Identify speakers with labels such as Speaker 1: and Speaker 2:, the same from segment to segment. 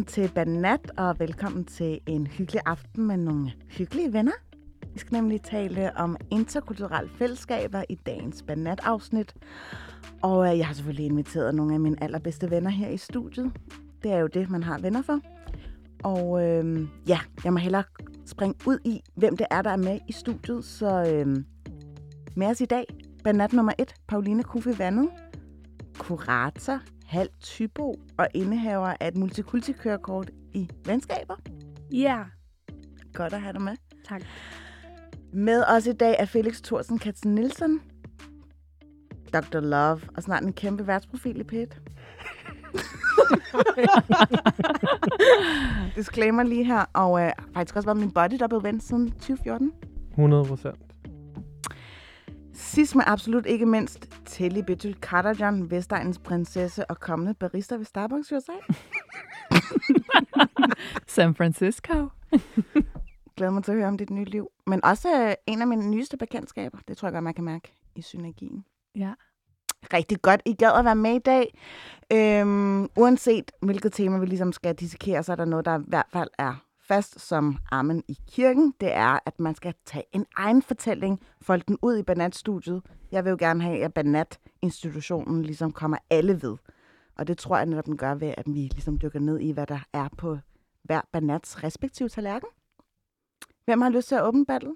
Speaker 1: Velkommen til Banat, og velkommen til en hyggelig aften med nogle hyggelige venner. Vi skal nemlig tale om interkulturelle fællesskaber i dagens Banat-afsnit. Og øh, jeg har selvfølgelig inviteret nogle af mine allerbedste venner her i studiet. Det er jo det, man har venner for. Og øh, ja, jeg må hellere springe ud i, hvem det er, der er med i studiet. Så øh, med os i dag, Banat nummer 1, Pauline Kufi Vandet, kurator, halv typo og indehaver af et multikultikørekort i venskaber.
Speaker 2: Ja,
Speaker 1: Godt at have dig med.
Speaker 2: tak.
Speaker 1: Med os i dag er Felix Thorsen Katzen Nielsen, Dr. Love og snart en kæmpe værtsprofil i pæt. Disclaimer lige her, og øh, faktisk også været min body double ven siden 2014.
Speaker 3: 100 procent.
Speaker 1: Sidst men absolut ikke mindst, Telly Betul Karajan, Vestegnens prinsesse og kommende barista ved Starbucks USA.
Speaker 4: San Francisco.
Speaker 1: Glæder mig til at høre om dit nye liv. Men også øh, en af mine nyeste bekendtskaber. Det tror jeg godt, man kan mærke i synergien.
Speaker 4: Ja.
Speaker 1: Rigtig godt, I gad at være med i dag. Øhm, uanset hvilket tema vi ligesom skal dissekere, så er der noget, der i hvert fald er fast som armen i kirken. Det er, at man skal tage en egen fortælling, folde den ud i Banat-studiet. Jeg vil jo gerne have, at Banat-institutionen ligesom kommer alle ved. Og det tror jeg netop, den gør ved, at vi ligesom dykker ned i, hvad der er på hver Banats respektive tallerken. Hvem har lyst til at åbne ballet?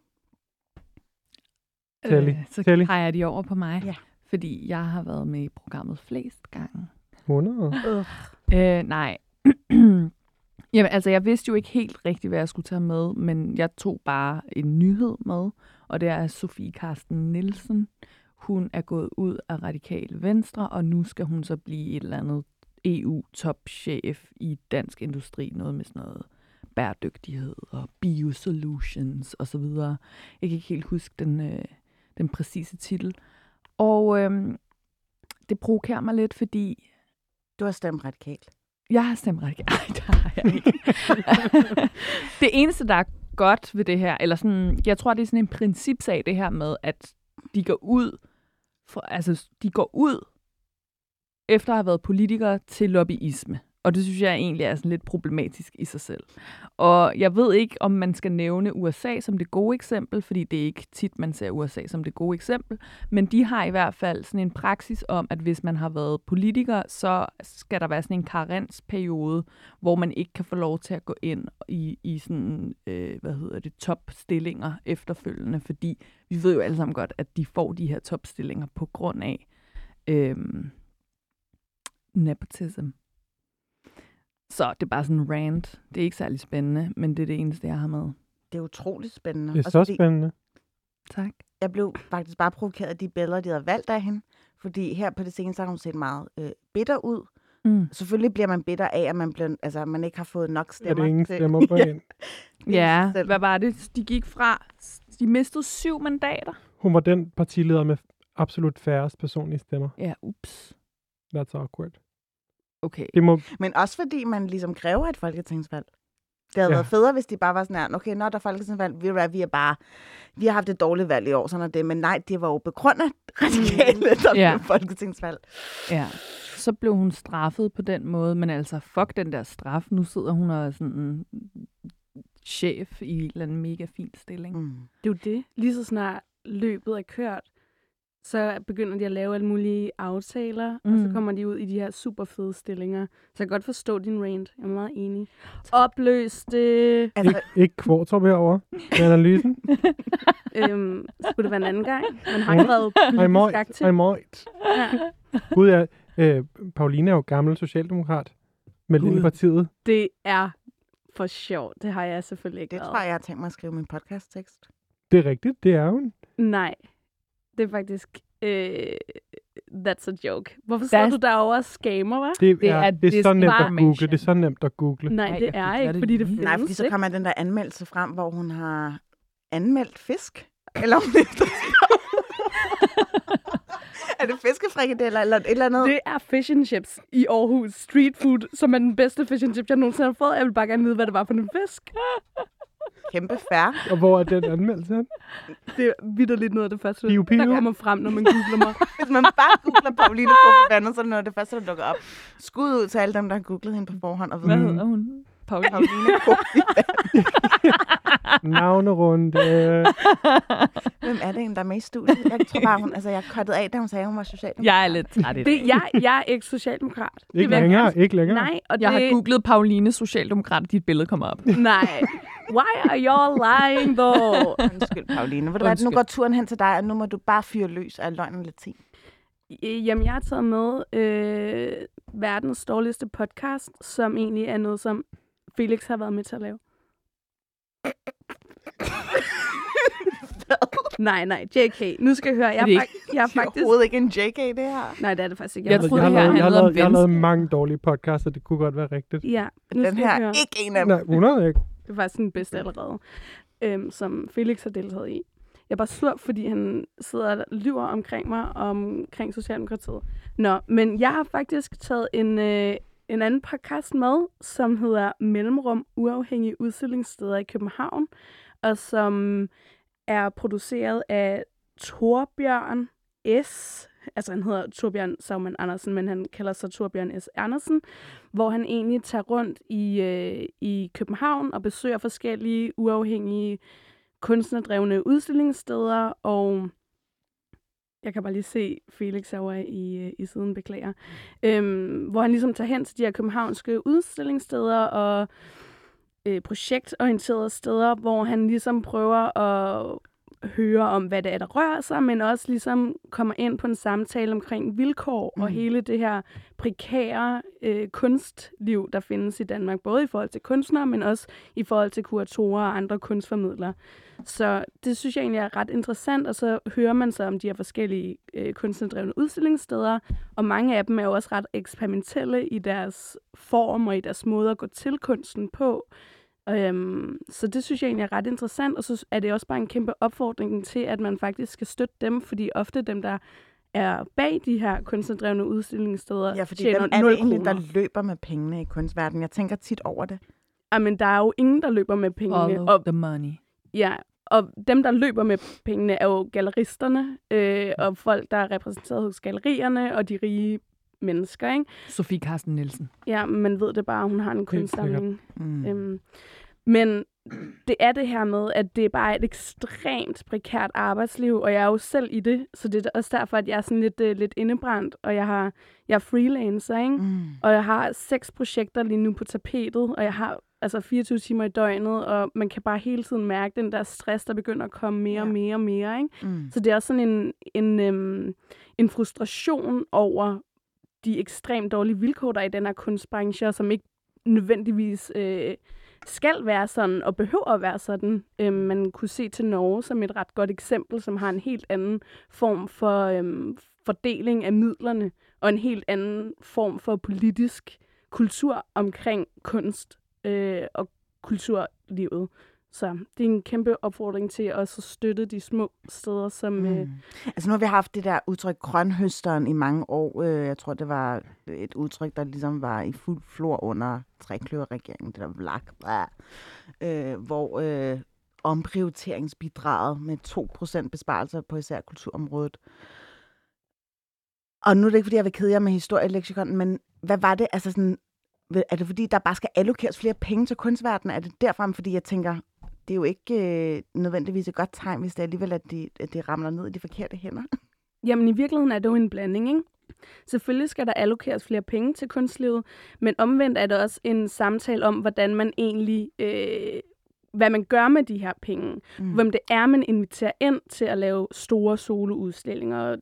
Speaker 3: Telly.
Speaker 4: Øh, så
Speaker 3: Telly.
Speaker 4: peger de over på mig,
Speaker 1: Ja.
Speaker 4: fordi jeg har været med i programmet flest gange.
Speaker 3: 100.
Speaker 4: Øh, nej. Jamen, altså, jeg vidste jo ikke helt rigtigt, hvad jeg skulle tage med, men jeg tog bare en nyhed med, og det er Sofie Karsten Nielsen. Hun er gået ud af Radikal Venstre, og nu skal hun så blive et eller andet EU-topchef i dansk industri, noget med sådan noget bæredygtighed og biosolutions og så videre. Jeg kan ikke helt huske den, øh, den præcise titel. Og øh, det provokerer mig lidt, fordi
Speaker 1: Du har stemt radikalt
Speaker 4: jeg har stemt radikalt. Ej, det har jeg ikke. det eneste, der er godt ved det her, eller sådan, jeg tror, det er sådan en principsag, det her med, at de går ud, for, altså, de går ud efter at have været politikere til lobbyisme. Og det synes jeg egentlig er sådan lidt problematisk i sig selv. Og jeg ved ikke, om man skal nævne USA som det gode eksempel, fordi det er ikke tit, man ser USA som det gode eksempel. Men de har i hvert fald sådan en praksis om, at hvis man har været politiker, så skal der være sådan en karensperiode, hvor man ikke kan få lov til at gå ind i, i sådan, øh, hvad hedder det, topstillinger efterfølgende, fordi vi ved jo alle sammen godt, at de får de her topstillinger på grund af øh, nepotism. Så det er bare sådan en rant. Det er ikke særlig spændende, men det er det eneste, jeg har med.
Speaker 1: Det er utroligt spændende.
Speaker 3: Det er så
Speaker 1: fordi
Speaker 3: spændende.
Speaker 4: Tak.
Speaker 1: Jeg blev faktisk bare provokeret af de billeder, de havde valgt af hende. Fordi her på det seneste har hun set meget øh, bitter ud.
Speaker 4: Mm.
Speaker 1: Selvfølgelig bliver man bitter af, at man, bliver, altså, man ikke har fået nok
Speaker 3: Er
Speaker 1: stemmer.
Speaker 3: det ingen
Speaker 1: til-
Speaker 3: stemmer på
Speaker 1: Ja,
Speaker 3: hende?
Speaker 1: er
Speaker 4: Ja,
Speaker 1: selv.
Speaker 4: hvad var det? De gik fra, de mistede syv mandater.
Speaker 3: Hun var den partileder med absolut færrest personlige stemmer.
Speaker 4: Ja, ups.
Speaker 3: That's awkward.
Speaker 4: Okay.
Speaker 3: Det må,
Speaker 1: Men også fordi man ligesom kræver et folketingsvalg. Det havde
Speaker 3: Ja.
Speaker 1: været federe, hvis de bare var sådan her, okay, når der er folketingsvalg, vi, er, vi er bare, vi har haft et dårligt valg i år, sådan er det. Men nej, det var jo begrundet radikale, der
Speaker 4: Ja.
Speaker 1: blev folketingsvalg.
Speaker 4: Ja. Så blev hun straffet på den måde, men altså, fuck den der straf. Nu sidder hun og er sådan en chef i en eller anden mega fin stilling.
Speaker 1: Mm.
Speaker 2: Det er jo det. Lige så snart løbet er kørt, så begynder de at lave alle mulige aftaler, mm. og så
Speaker 4: Mm.
Speaker 2: kommer de ud i de her super fede stillinger. Så jeg kan godt forstå din rant. Jeg er meget enig. Opløs det.
Speaker 1: Altså,
Speaker 3: ikke, ikke Kvartrup herovre med analysen.
Speaker 2: øhm, skulle det være en anden gang? Man har ikke været
Speaker 3: I
Speaker 2: politisk aktiv.
Speaker 3: I might.
Speaker 2: Ja.
Speaker 3: Gud, ja, øh, Pauline er jo gammel socialdemokrat. Med
Speaker 4: Gud.
Speaker 3: i partiet.
Speaker 2: Det er for sjovt. Det har jeg selvfølgelig ikke
Speaker 1: det
Speaker 2: været.
Speaker 1: tror jeg, jeg har tænkt mig at skrive i min podcasttekst.
Speaker 3: Det er rigtigt, det er hun.
Speaker 2: Nej. Det er faktisk... Øh, that's a joke. Hvorfor sidder
Speaker 4: That's-
Speaker 2: du derovre og scammer, hva'?
Speaker 3: Det,
Speaker 4: Det
Speaker 3: er,
Speaker 4: er
Speaker 3: det er så nemt at google. Det er så nemt at google.
Speaker 2: Nej, det er ikke,
Speaker 4: det
Speaker 2: fordi det findes
Speaker 1: Nej, fordi så kommer den der anmeldelse frem, hvor hun har anmeldt fisk. Eller om det er det fiskefrikadeller eller et eller andet?
Speaker 2: Det er fish and chips i Aarhus Street Food, som er den bedste fish and chips, jeg nogensinde har fået. Jeg vil bare gerne vide, hvad det var for en fisk.
Speaker 1: Kæmpe færre.
Speaker 3: Og hvor er den anmeldelse? hen?
Speaker 2: Det er vidderligt noget af det første,
Speaker 3: Piu, piu.
Speaker 2: der kommer frem, når man googler mig.
Speaker 1: Hvis man bare googler Pauline på vandet, så er det noget af det første, der dukker op. Skud ud til alle dem, der har googlet hende på forhånd. Og ved,
Speaker 4: Hvad hedder hun? Pauline.
Speaker 1: Pauline.
Speaker 3: Navnerunde.
Speaker 1: Hvem er det en, der er med i studiet? Jeg tror bare, hun, altså, jeg kottede af, da hun sagde, at hun var socialdemokrat.
Speaker 4: Jeg er lidt træt i
Speaker 2: Det,
Speaker 4: dag.
Speaker 2: jeg, jeg er ikke socialdemokrat. Det
Speaker 3: Ikke
Speaker 2: jeg
Speaker 3: længere, ikke længere.
Speaker 2: Nej, og
Speaker 4: Jeg
Speaker 2: det,
Speaker 4: har googlet Pauline Socialdemokrat, og dit billede kommer op.
Speaker 2: Nej. Why are you lying, though?
Speaker 1: Undskyld, Pauline. Ved du hvad, nu går turen hen til dig, og nu må du bare fyre løs af løgn og latin.
Speaker 2: Jamen, jeg har taget med øh, verdens dårligste podcast, som egentlig er noget, som Felix har været med til at lave. nej, nej, JK. Nu skal jeg høre. Jeg
Speaker 4: Det er
Speaker 2: fak- jeg er
Speaker 1: Det er
Speaker 2: faktisk...
Speaker 1: overhovedet ikke en JK, det her.
Speaker 2: Nej, det er det faktisk ikke.
Speaker 4: Jeg
Speaker 2: har-
Speaker 4: troede,
Speaker 3: jeg,
Speaker 4: det
Speaker 3: har lavet, jeg, har lavet, jeg har lavet mange dårlige podcaster, det kunne godt være rigtigt.
Speaker 2: Ja, nu
Speaker 1: Den
Speaker 2: skal jeg
Speaker 1: her
Speaker 2: høre.
Speaker 1: er ikke en af dem.
Speaker 3: Nej, 100 ikke.
Speaker 2: Det er faktisk den bedste allerede, øhm, som Felix har deltaget i. Jeg er bare sur, fordi han sidder og lyver omkring mig, omkring Socialdemokratiet. Nå, men jeg har faktisk taget en, øh, en anden podcast med, som hedder Mellemrum Uafhængige Udstillingssteder i København, og som er produceret af Torbjørn S., altså han hedder Torbjørn Saumann Andersen, men han kalder sig Torbjørn S. Andersen, hvor han egentlig tager rundt i, øh, i København og besøger forskellige uafhængige kunstnerdrevne udstillingssteder, og jeg kan bare lige se Felix herovre i, øh, i siden, beklager, øhm, hvor han ligesom tager hen til de her københavnske udstillingssteder og øh, projektorienterede steder, hvor han ligesom prøver at høre om, hvad det er, der rører sig, men også ligesom kommer ind på en samtale omkring vilkår mm. og hele det her prekære øh, kunstliv, der findes i Danmark, både i forhold til kunstnere, men også i forhold til kuratorer og andre kunstformidlere. Så det synes jeg egentlig er ret interessant, og så hører man så om de her forskellige øh, kunstnerdrevne udstillingssteder, og mange af dem er jo også ret eksperimentelle i deres form og i deres måde at gå til kunsten på. Øhm, så det synes jeg egentlig er ret interessant, og så er det også bare en kæmpe opfordring til, at man faktisk skal støtte dem, fordi ofte dem, der er bag de her kunstnerdrevne udstillingssteder,
Speaker 1: Ja, fordi
Speaker 2: tjener
Speaker 1: dem er
Speaker 2: 0
Speaker 1: det egentlig, der løber med pengene i kunstverdenen. Jeg tænker tit over det.
Speaker 2: Jamen, der er jo ingen, der løber med pengene.
Speaker 4: Follow
Speaker 2: Og,
Speaker 4: the money.
Speaker 2: ja, og dem, der løber med pengene, er jo galleristerne, øh, og folk, der er repræsenteret hos gallerierne, og de rige mennesker, ikke?
Speaker 4: Sofie Carsten Nielsen.
Speaker 2: Ja, man ved det bare, hun har en kunstsamling.
Speaker 1: Mm.
Speaker 2: Øhm, men det er det her med, at det er bare et ekstremt prekært arbejdsliv, og jeg er jo selv i det, så det er også derfor, at jeg er sådan lidt, uh, lidt indebrændt, og jeg, har, jeg er freelancer, ikke?
Speaker 1: Mm.
Speaker 2: Og jeg har seks projekter lige nu på tapetet, og jeg har altså 24 timer i døgnet, og man kan bare hele tiden mærke den der stress, der begynder at komme mere og
Speaker 1: Ja.
Speaker 2: mere og mere, ikke?
Speaker 1: Mm.
Speaker 2: Så det er også sådan en, en, øhm, en frustration over de ekstremt dårlige vilkår, der er i den her kunstbranche, som ikke nødvendigvis øh, skal være sådan, og behøver at være sådan. Øh, man kunne se til Norge som et ret godt eksempel, som har en helt anden form for øh, fordeling af midlerne, og en helt anden form for politisk kultur omkring kunst øh, og kulturlivet. Så det er en kæmpe opfordring til også at støtte de små steder, som... Øh,
Speaker 1: Mm. Altså nu har vi haft det der udtryk grønhøsteren i mange år. Øh, Jeg tror, det var et udtryk, der ligesom var i fuld flor under trekløverregeringen, det der vlak, blah, øh, hvor øh, omprioriteringsbidraget med 2% besparelser på især kulturområdet. Og nu er det ikke, fordi jeg vil kede jer med historieleksikon, men hvad var det? Altså sådan, er det fordi, der bare skal allokeres flere penge til kunstverdenen? Er det derfra? Fordi jeg tænker, det er jo ikke øh, nødvendigvis et godt tegn, hvis det alligevel at de, at de ramler ned i de forkerte hænder.
Speaker 2: Jamen i virkeligheden er det jo en blanding, ikke? Selvfølgelig skal der allokeres flere penge til kunstlivet, men omvendt er det også en samtale om, hvordan man egentlig, øh, hvad man gør med de her penge. Mm. Hvem det er, man inviterer ind til at lave store soloudstillinger.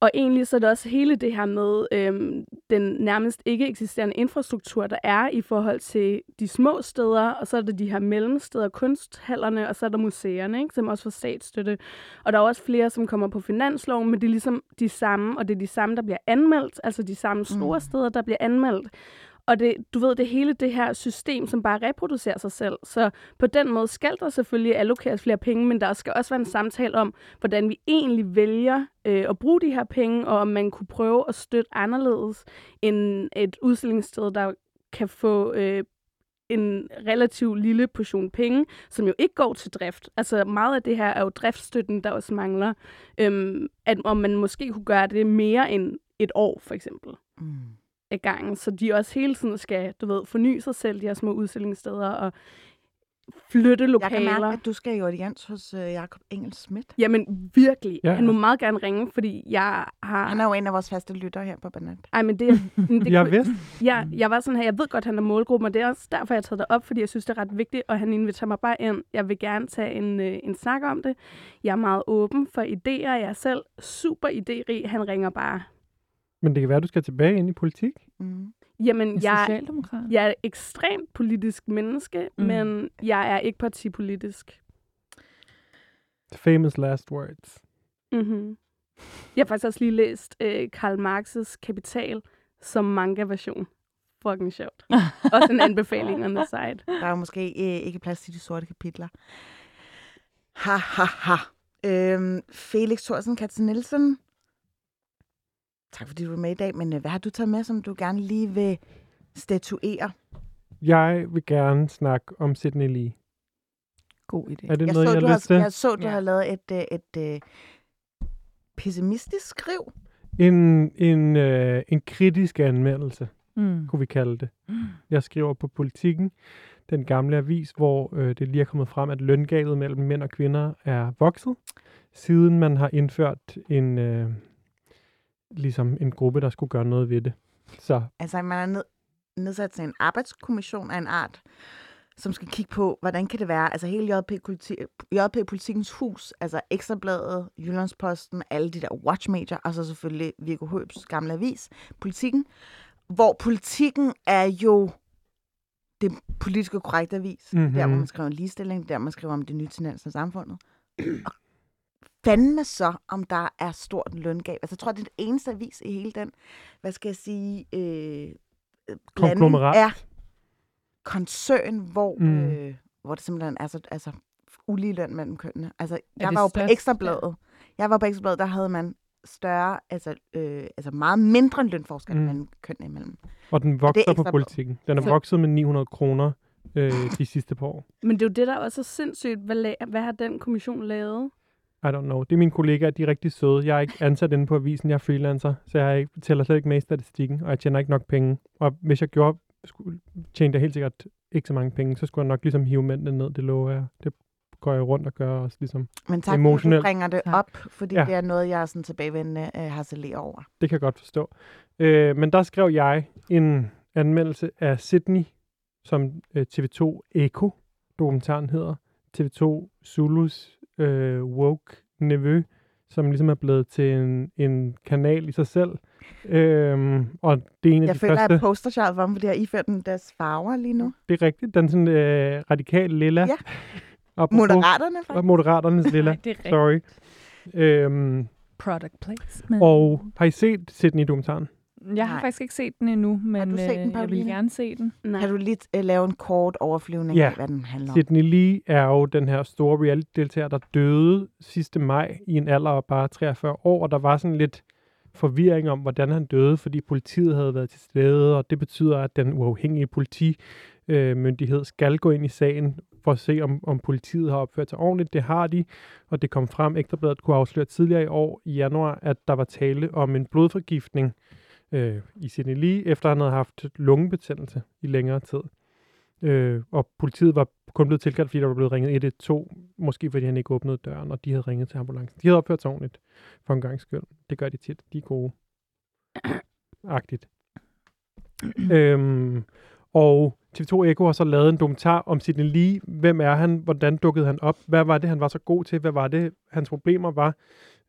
Speaker 2: Og egentlig så er det også hele det her med øhm, den nærmest ikke eksisterende infrastruktur, der er i forhold til de små steder, og så er der de her mellemsteder, kunsthallerne, og så er der museerne, ikke, som også får statsstøtte. Og der er også flere, som kommer på finansloven, men det er ligesom de samme, og det er de samme, der bliver anmeldt, altså de samme store
Speaker 1: Mm.
Speaker 2: steder, der bliver anmeldt. Og det, du ved, det hele det her system, som bare reproducerer sig selv. Så på den måde skal der selvfølgelig allokeres flere penge, men der skal også være en samtale om, hvordan vi egentlig vælger øh, at bruge de her penge, og om man kunne prøve at støtte anderledes end et udstillingssted, der kan få øh, en relativt lille portion penge, som jo ikke går til drift. Altså meget af det her er jo driftsstøtten, der også mangler. Øhm, at om man måske kunne gøre det mere end et år, for eksempel
Speaker 1: Mm
Speaker 2: af gangen, så de også hele tiden skal, du ved, forny sig selv, de her små udstillingssteder, og flytte
Speaker 1: Jeg
Speaker 2: lokaler.
Speaker 1: kan mærke, at du skal i audiens hos uh, Jakob Engel Schmidt.
Speaker 2: Jamen virkelig.
Speaker 3: Ja.
Speaker 2: Han må meget gerne ringe, fordi jeg har...
Speaker 1: Han er jo en af vores faste lyttere her på Banat.
Speaker 2: Ej, men det, det
Speaker 3: Jeg vidste.
Speaker 2: Ja, jeg var sådan her, jeg ved godt, han er målgruppen, og det er også derfor, jeg har taget det op, fordi jeg synes, det er ret vigtigt, og han inviterer mig bare ind. Jeg vil gerne tage en, øh, en snak om det. Jeg er meget åben for idéer. Jeg er selv super idérig. Han ringer bare.
Speaker 3: Men det kan være, at du skal tilbage ind i politik.
Speaker 1: Mm.
Speaker 2: Jamen, jeg,
Speaker 4: Socialdemokrat.
Speaker 2: jeg er ekstremt politisk menneske,
Speaker 4: Mm.
Speaker 2: men jeg er ikke partipolitisk.
Speaker 3: Famous last words.
Speaker 2: Mm-hmm. Jeg har faktisk også lige læst øh, Karl Marx's Kapital som manga-version. Fucking sjovt. også en anbefaling on the side.
Speaker 1: Der er måske øh, ikke plads til de sorte kapitler. Ha, ha, ha. Øhm, Felix Thorsen, Katze Nielsen. Tak fordi du er med i dag, men øh, hvad har du taget med, som du gerne lige vil statuere?
Speaker 3: Jeg vil gerne snakke om Sydney Lee.
Speaker 4: God idé.
Speaker 3: Er det
Speaker 1: Jeg
Speaker 3: noget,
Speaker 1: så,
Speaker 3: jeg
Speaker 1: du
Speaker 3: har til?
Speaker 1: jeg så, du
Speaker 4: Ja.
Speaker 1: har lavet et, øh, et, et pessimistisk skriv.
Speaker 3: En, en, øh, en kritisk anmeldelse,
Speaker 4: Mm.
Speaker 3: kunne vi kalde det. Jeg skriver på Politikken, den gamle avis, hvor øh, det lige er kommet frem, at løngabet mellem mænd og kvinder er vokset, siden man har indført en, øh, ligesom en gruppe, der skulle gøre noget ved det. Så
Speaker 1: Altså, man har ned, nedsat til en arbejdskommission af en art, som skal kigge på, hvordan kan det være, altså hele JP, Politi- JP Politikens Hus, altså Ekstrabladet, Jyllandsposten, alle de der watchmedier, og så selvfølgelig Viggo Høbs gamle avis, Politikken, hvor Politikken er jo det politiske korrekte avis. Mm-hmm.
Speaker 3: Mhm.
Speaker 1: Der, hvor man skriver om ligestilling, der, hvor man skriver om det nye tendenser i samfundet. Og fandme så, om der er stort løngab. Altså, jeg tror, det er den eneste avis i hele den, hvad skal jeg sige, øh, blanding
Speaker 3: Konglomerat.
Speaker 1: af koncern, hvor,
Speaker 3: Mm.
Speaker 1: øh, hvor det simpelthen er så, altså, ulige løn mellem kønnene. Altså, jeg var jo på
Speaker 4: største?
Speaker 1: Ekstrabladet. Jeg var på Ekstrabladet, der havde man større, altså, øh, altså meget mindre lønforskel
Speaker 3: Mm.
Speaker 1: mellem kønnene imellem.
Speaker 3: Og den vokser på politikken. Den er vokset med 900 kroner øh, de sidste par år.
Speaker 2: Men det er jo det, der også er sindssygt. Hvad, la- hvad har den kommission lavet?
Speaker 3: I don't know. Det er mine kollegaer, de er rigtig søde. Jeg er ikke ansat inde på avisen, jeg er freelancer, så jeg er ikke, tæller slet ikke med i statistikken, og jeg tjener ikke nok penge. Og hvis jeg gjorde, skulle, tjente jeg helt sikkert ikke så mange penge, så skulle jeg nok ligesom hive mændene ned, det lover jeg. Det går jeg rundt og gør også ligesom.
Speaker 1: Men tak, fordi du bringer det
Speaker 4: Tak.
Speaker 1: op, fordi
Speaker 3: Ja.
Speaker 1: det er noget, jeg sådan tilbagevendende øh, har lært over.
Speaker 3: Det kan jeg godt forstå. Øh, men der skrev jeg en anmeldelse af Sydney, som øh, TV2 Echo dokumentaren hedder. TV2 Zulus øh, woke nevø, som ligesom er blevet til en, en kanal i sig selv. Øhm, og det er en af
Speaker 1: Jeg
Speaker 3: de
Speaker 1: føler,
Speaker 3: første...
Speaker 1: at jeg poster child for dem, fordi jeg iført den deres farver lige nu.
Speaker 3: Det er rigtigt. Den sådan øh, radikal lilla.
Speaker 1: Ja.
Speaker 3: Apropos-
Speaker 1: Moderaterne,
Speaker 3: Og
Speaker 1: faktisk.
Speaker 3: Moderaternes lilla.
Speaker 4: Nej, det er rigtigt.
Speaker 3: Sorry. Øhm,
Speaker 4: Product placement.
Speaker 3: og har I set Sydney-dokumentaren?
Speaker 4: Jeg har
Speaker 1: Nej.
Speaker 4: faktisk ikke set den endnu, men
Speaker 1: du set den,
Speaker 4: øh, jeg vil gerne se den.
Speaker 2: Nej.
Speaker 1: Kan du lige uh, lave en kort overflyvning
Speaker 3: Ja.
Speaker 1: af, hvad den handler om?
Speaker 3: Sydney Lee er jo den her store reality-deltager, der døde sidste maj i en alder af bare 43 år, og der var sådan lidt forvirring om, hvordan han døde, fordi politiet havde været til stede, og det betyder, at den uafhængige politimyndighed skal gå ind i sagen for at se, om, om politiet har opført sig ordentligt. Det har de, og det kom frem, Ekstrabladet kunne afsløre tidligere i år, i januar, at der var tale om en blodforgiftning øh, i Sydney Lee, efter han havde haft lungebetændelse i længere tid. Øh, og politiet var kun blevet tilkaldt, fordi der var blevet ringet 112, måske fordi han ikke åbnede døren, og de havde ringet til ambulancen. De havde opført sig ordentligt, for en gang skyld. Det gør de tit. De er gode. Agtigt. øhm, og TV2 Eko har så lavet en dokumentar om Sidney Lee. Hvem er han? Hvordan dukkede han op? Hvad var det, han var så god til? Hvad var det, hans problemer var?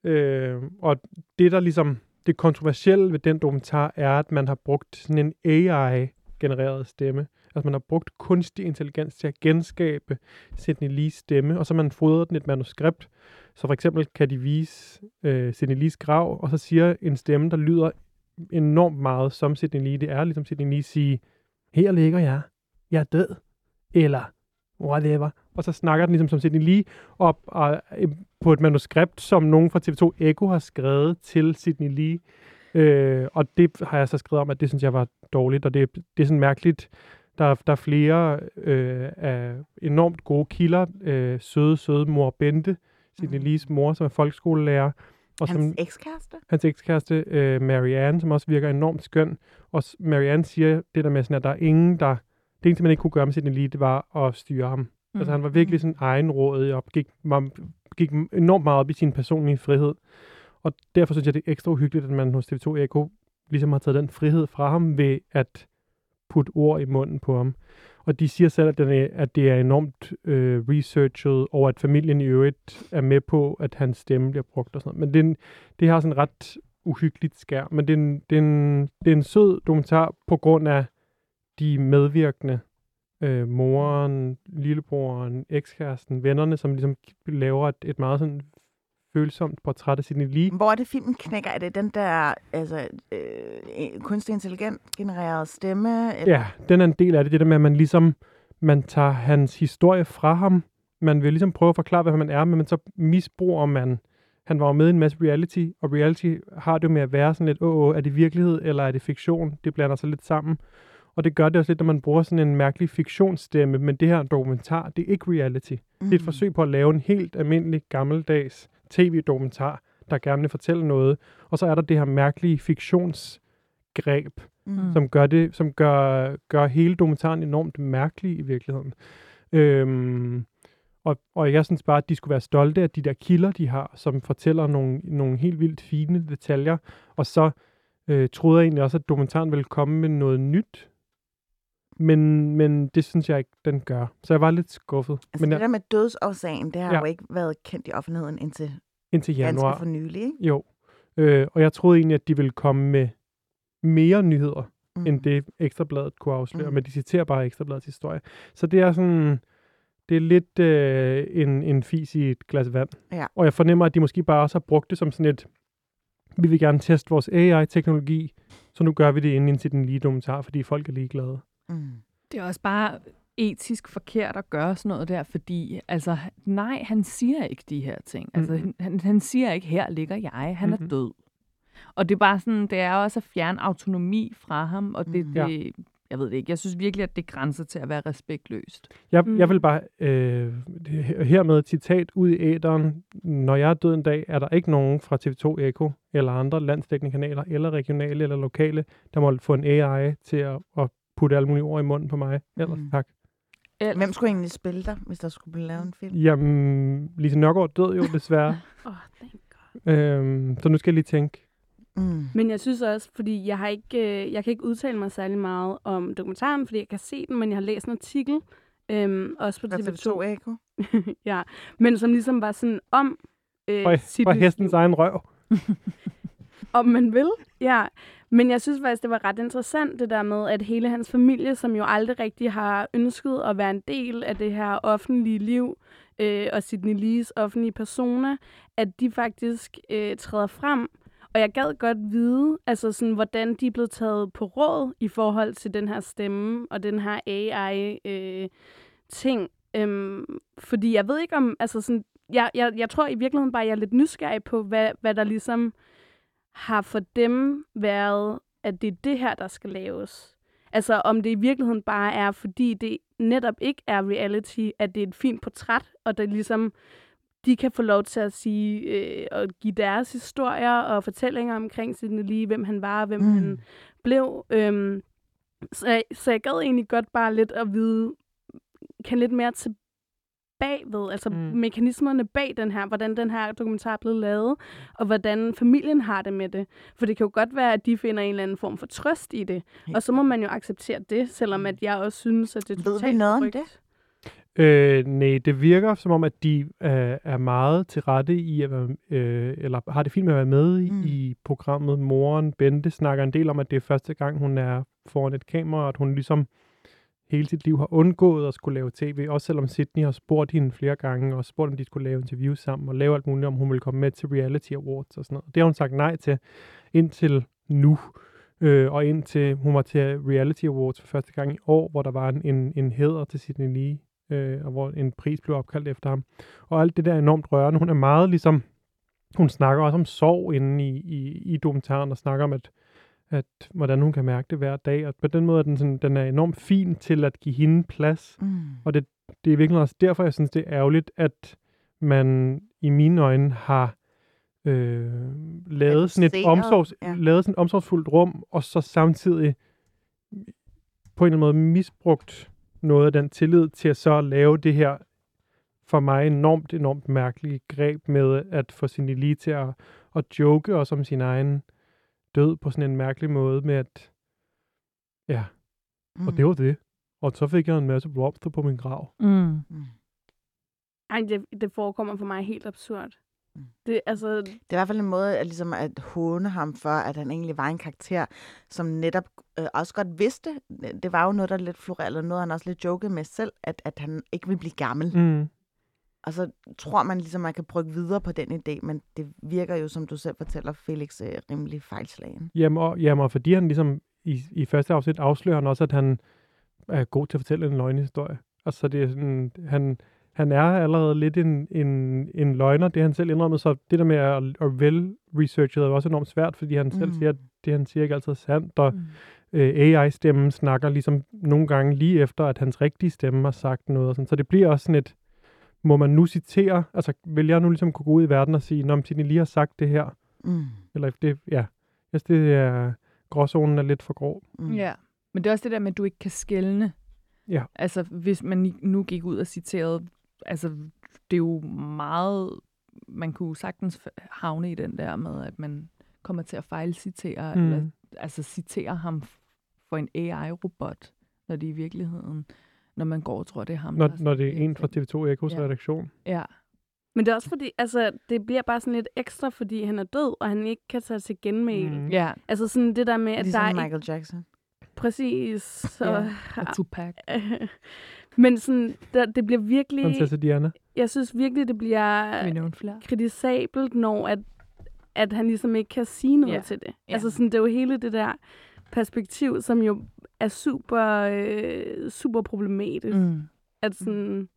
Speaker 3: Øh, og det, der ligesom, det kontroversielle ved den dokumentar, er, at man har brugt sådan en AI-genereret stemme. Altså man har brugt kunstig intelligens til at genskabe Sidney Lees stemme, og så har man fodret den et manuskript. Så for eksempel kan de vise øh, Sidney Lees grav, og så siger en stemme, der lyder enormt meget som Sidney Lee. Det er ligesom Sidney Lee sige, her ligger jeg, jeg er død, eller whatever. Og så snakker den ligesom som Sidney Lee op og, øh, på et manuskript, som nogen fra TV2 Echo har skrevet til Sidney Lee. Øh, og det har jeg så skrevet om, at det synes jeg var dårligt, og det, det er sådan mærkeligt. Der, der er flere øh, af enormt gode kilder. Øh, søde, søde mor Bente, Sidney
Speaker 1: Mhm.
Speaker 3: Lees mor, som er folkeskolelærer. Og
Speaker 1: Hans
Speaker 3: som,
Speaker 1: ekskæreste?
Speaker 3: hans ekskæreste, øh, Marianne, som også virker enormt skøn. Og Marianne siger det der med, sådan, at der er ingen, der... Det eneste, man ikke kunne gøre med Sidney Lee, det var at styre ham. Mm. Altså han var virkelig sådan egenrådig og gik, gik enormt meget op i sin personlige frihed. Og derfor synes jeg, det er ekstra uhyggeligt, at man hos TV2 Eko ligesom har taget den frihed fra ham ved at putte ord i munden på ham. Og de siger selv, at, den er, at det er enormt øh, researchet, og at familien i øvrigt er med på, at hans stemme bliver brugt og sådan noget. Men det, en, det har sådan ret uhyggeligt skær. Men det er, en, det, er en, det er en sød dokumentar på grund af de medvirkende øh, moren, lillebroren, ekskæresten, vennerne, som ligesom laver et, et meget sådan følsomt portræt af Sidney Lee.
Speaker 1: Hvor er det, filmen knækker? Er det den der altså, øh, kunstig intelligent genererede stemme? Eller?
Speaker 3: Ja, den er en del af det, det der med, at man ligesom, man tager hans historie fra ham. Man vil ligesom prøve at forklare, hvad man er, men så misbruger man. Han var jo med i en masse reality, og reality har det jo med at være sådan lidt, åh, åh, er det virkelighed, eller er det fiktion? Det blander sig lidt sammen. Og det gør det også lidt, når man bruger sådan en mærkelig fiktionsstemme, men det her er en dokumentar, det er ikke reality.
Speaker 1: Mm.
Speaker 3: Det er et forsøg på at lave en helt almindelig gammeldags tv-dokumentar, der gerne vil fortælle noget. Og så er der det her mærkelige fiktionsgreb,
Speaker 1: Mm.
Speaker 3: som gør det, som gør, gør hele dokumentaren enormt mærkelig i virkeligheden. Øhm, og, og jeg synes bare, at de skulle være stolte af de der kilder, de har, som fortæller nogle, nogle helt vildt fine detaljer. Og så øh, troede jeg egentlig også, at dokumentaren ville komme med noget nyt. Men, men det synes jeg ikke, den gør. Så jeg var lidt skuffet.
Speaker 1: Altså
Speaker 3: men
Speaker 1: det
Speaker 3: jeg,
Speaker 1: der med dødsårsagen, det har
Speaker 3: Ja.
Speaker 1: jo ikke været kendt i offentligheden indtil
Speaker 3: indtil
Speaker 1: ganske
Speaker 3: januar.
Speaker 1: for nylig, ikke?
Speaker 3: Jo. Øh, og jeg troede egentlig, at de ville komme med mere nyheder,
Speaker 1: Mm.
Speaker 3: end det Ekstrabladet kunne afsløre,
Speaker 1: mm.
Speaker 3: men de citerer bare Ekstrabladets historie. Så det er sådan, det er lidt øh, en, en fis i et glas vand.
Speaker 1: Ja.
Speaker 3: Og jeg fornemmer, at de måske bare også har brugt det som sådan et, vi vil gerne teste vores AI-teknologi, så nu gør vi det inden til den lige dokumentar, fordi folk er ligeglade.
Speaker 1: Mm.
Speaker 4: Det er også bare etisk forkert at gøre sådan noget der, fordi altså, nej, han siger ikke de her ting. Altså,
Speaker 3: Mhm.
Speaker 4: han, han siger ikke, her ligger jeg, han
Speaker 3: Mhm.
Speaker 4: er død. Og det er bare sådan, det er også at fjerne autonomi fra ham, og det,
Speaker 1: Mhm.
Speaker 4: det jeg ved det ikke, jeg synes virkelig, at det grænser til at være respektløst.
Speaker 3: Jeg,
Speaker 2: Mm.
Speaker 3: mm. jeg vil bare øh, hermed et citat ud i æderen. Når jeg er død en dag, er der ikke nogen fra TV2 Eko eller andre landsdækkende kanaler, eller regionale eller lokale, der må få en AI til at, at putte alle mulige ord i munden på mig. Ellers
Speaker 1: Mm.
Speaker 3: tak.
Speaker 4: Ellers,
Speaker 1: Hvem skulle egentlig spille dig, hvis der skulle blive lavet en film?
Speaker 3: Jamen, Lise Nørgaard død jo desværre.
Speaker 2: Åh, oh, thank God.
Speaker 3: øhm, så nu skal jeg lige tænke.
Speaker 1: Mm.
Speaker 2: Men jeg synes også, fordi jeg har ikke, øh, jeg kan ikke udtale mig særlig meget om dokumentaren, fordi jeg kan se den, men jeg har læst en artikel, øhm, også på
Speaker 1: Fra
Speaker 2: TV2,
Speaker 1: TV2 Eko?
Speaker 2: ja, men som ligesom var sådan om øh,
Speaker 3: Fra,
Speaker 2: sit
Speaker 3: fra hestens egen røv.
Speaker 2: Om man vil, ja. Men jeg synes faktisk, det var ret interessant, det der med, at hele hans familie, som jo aldrig rigtig har ønsket at være en del af det her offentlige liv, øh, og Sidney Lees offentlige persona, at de faktisk øh, træder frem. Og jeg gad godt vide, altså sådan, hvordan de er blevet taget på råd i forhold til den her stemme og den her AI-ting. Øh, øhm, fordi jeg ved ikke om, altså sådan, jeg, jeg, jeg tror i virkeligheden bare, jeg er lidt nysgerrig på, hvad, hvad der ligesom har for dem været, at det er det her, der skal laves. Altså om det i virkeligheden bare er, fordi det netop ikke er reality, at det er et fint portræt, og det ligesom, de kan få lov til at sige øh, og give deres historier og fortællinger omkring Sidney Lee, hvem han var, hvem mm. Han blev. Øhm, så, så jeg gad egentlig godt bare lidt at vide, kan lidt mere til bagved, altså mm.
Speaker 3: Mm.
Speaker 2: mekanismerne bag den her, hvordan den her dokumentar er blevet lavet, og hvordan familien har det med det. For det kan jo godt være, at de finder en eller anden form for trøst i det,
Speaker 1: Helt
Speaker 2: og så må man jo acceptere det, selvom at jeg også synes, at det er
Speaker 1: Ved vi
Speaker 2: totalt
Speaker 1: noget om det?
Speaker 3: Øh, nej, det virker som om, at de øh, er meget til rette i at være, øh, eller har det fint med at være med i,
Speaker 1: Mm.
Speaker 3: mm. i programmet. Moren Bente snakker en del om, at det er første gang, hun er foran et kamera, og at hun ligesom hele sit liv har undgået at skulle lave tv, også selvom Sydney har spurgt hende flere gange, og spurgt, om de skulle lave interviews sammen, og lave alt muligt, om hun ville komme med til Reality Awards og sådan noget. Det har hun sagt nej til indtil nu, øh, og indtil hun var til Reality Awards for første gang i år, hvor der var en, en, en hæder til Sydney Lee, øh, og hvor en pris blev opkaldt efter ham. Og alt det der er enormt rørende. Hun er meget ligesom, hun snakker også om sorg inde i, i, i dokumentaren, og snakker om, at, at hvordan hun kan mærke det hver dag. Og på den måde er den, sådan, den er enormt fin til at give hende plads.
Speaker 1: Mm.
Speaker 3: Og det, det er virkelig også derfor, jeg synes, det er ærgerligt, at man i mine øjne har øh, lavet sådan et omsorgs,
Speaker 1: ja.
Speaker 3: lavet sådan et omsorgsfuldt rum, og så samtidig på en eller anden måde misbrugt noget af den tillid til at så lave det her for mig enormt, enormt mærkelige greb med at få sin lige til at, at joke også om sin egen død på sådan en mærkelig måde med at, ja,
Speaker 1: Mm.
Speaker 3: og det var det. Og så fik jeg en masse blomster på min grav.
Speaker 4: Mm.
Speaker 1: Mm.
Speaker 2: Ej, det, det forekommer for mig helt absurd.
Speaker 1: Mm.
Speaker 2: Det, altså,
Speaker 1: Det er i hvert fald en måde at, ligesom at håne ham for, at han egentlig var en karakter, som netop øh, også godt vidste. Det var jo noget, der lidt florerede, noget, han også lidt jokede med selv, at, at han ikke vil blive gammel. Mm. Og så tror man ligesom, man kan brygge videre på den idé, men det virker jo, som du selv fortæller, Felix, øh, rimelig fejlslagen.
Speaker 3: Jamen, og, jamen, og fordi han ligesom i, i første afsnit afslører han også, at han er god til at fortælle en løgnehistorie. Altså, det er sådan, han, han er allerede lidt en, en, en løgner, det han selv indrømmet, så det der med at, at vel-researche er også enormt svært, fordi han selv
Speaker 1: Mm.
Speaker 3: siger, at det han siger ikke altid er sandt, og
Speaker 4: Mm.
Speaker 3: øh, AI-stemmen snakker ligesom nogle gange lige efter, at hans rigtige stemme har sagt noget. Og sådan. Så det bliver også sådan et, må man nu citere, altså vil jeg nu ligesom kunne gå ud i verden og sige, når Sidney lige har sagt det her,
Speaker 1: Mm.
Speaker 3: eller det, ja, synes, det er, gråzonen er lidt for grov.
Speaker 1: Mm.
Speaker 4: Ja, men det er også det der med, at du ikke kan skælne.
Speaker 3: Ja.
Speaker 4: Altså, hvis man nu gik ud og citerede, altså, det er jo meget, man kunne sagtens havne i den der med, at man kommer til at fejlcitere, mm. Eller altså citere ham for en AI-robot, når det i virkeligheden, når man går og tror, det er ham.
Speaker 3: Når,
Speaker 4: der
Speaker 3: når det er en fra TV2 Ekos
Speaker 4: Ja.
Speaker 3: ja. redaktion.
Speaker 4: Ja,
Speaker 2: men det er også fordi, altså, det bliver bare sådan lidt ekstra, fordi han er død, og han ikke kan tage til genmæle. Mm.
Speaker 4: Ja.
Speaker 2: Altså sådan det der med, at
Speaker 1: Ligesom
Speaker 2: der er ikke
Speaker 1: Michael Jackson.
Speaker 2: præcis... Så,
Speaker 4: Ja. Og Tupac.
Speaker 2: men sådan, der, det bliver virkelig...
Speaker 3: Prinsesse Diana.
Speaker 2: Jeg synes virkelig, det bliver kritisabelt, når at, at han ligesom ikke kan sige noget
Speaker 4: Ja.
Speaker 2: til det.
Speaker 4: Ja.
Speaker 2: Altså sådan, det er jo hele det der perspektiv, som jo er super, øh, super problematisk. Mm. At sådan,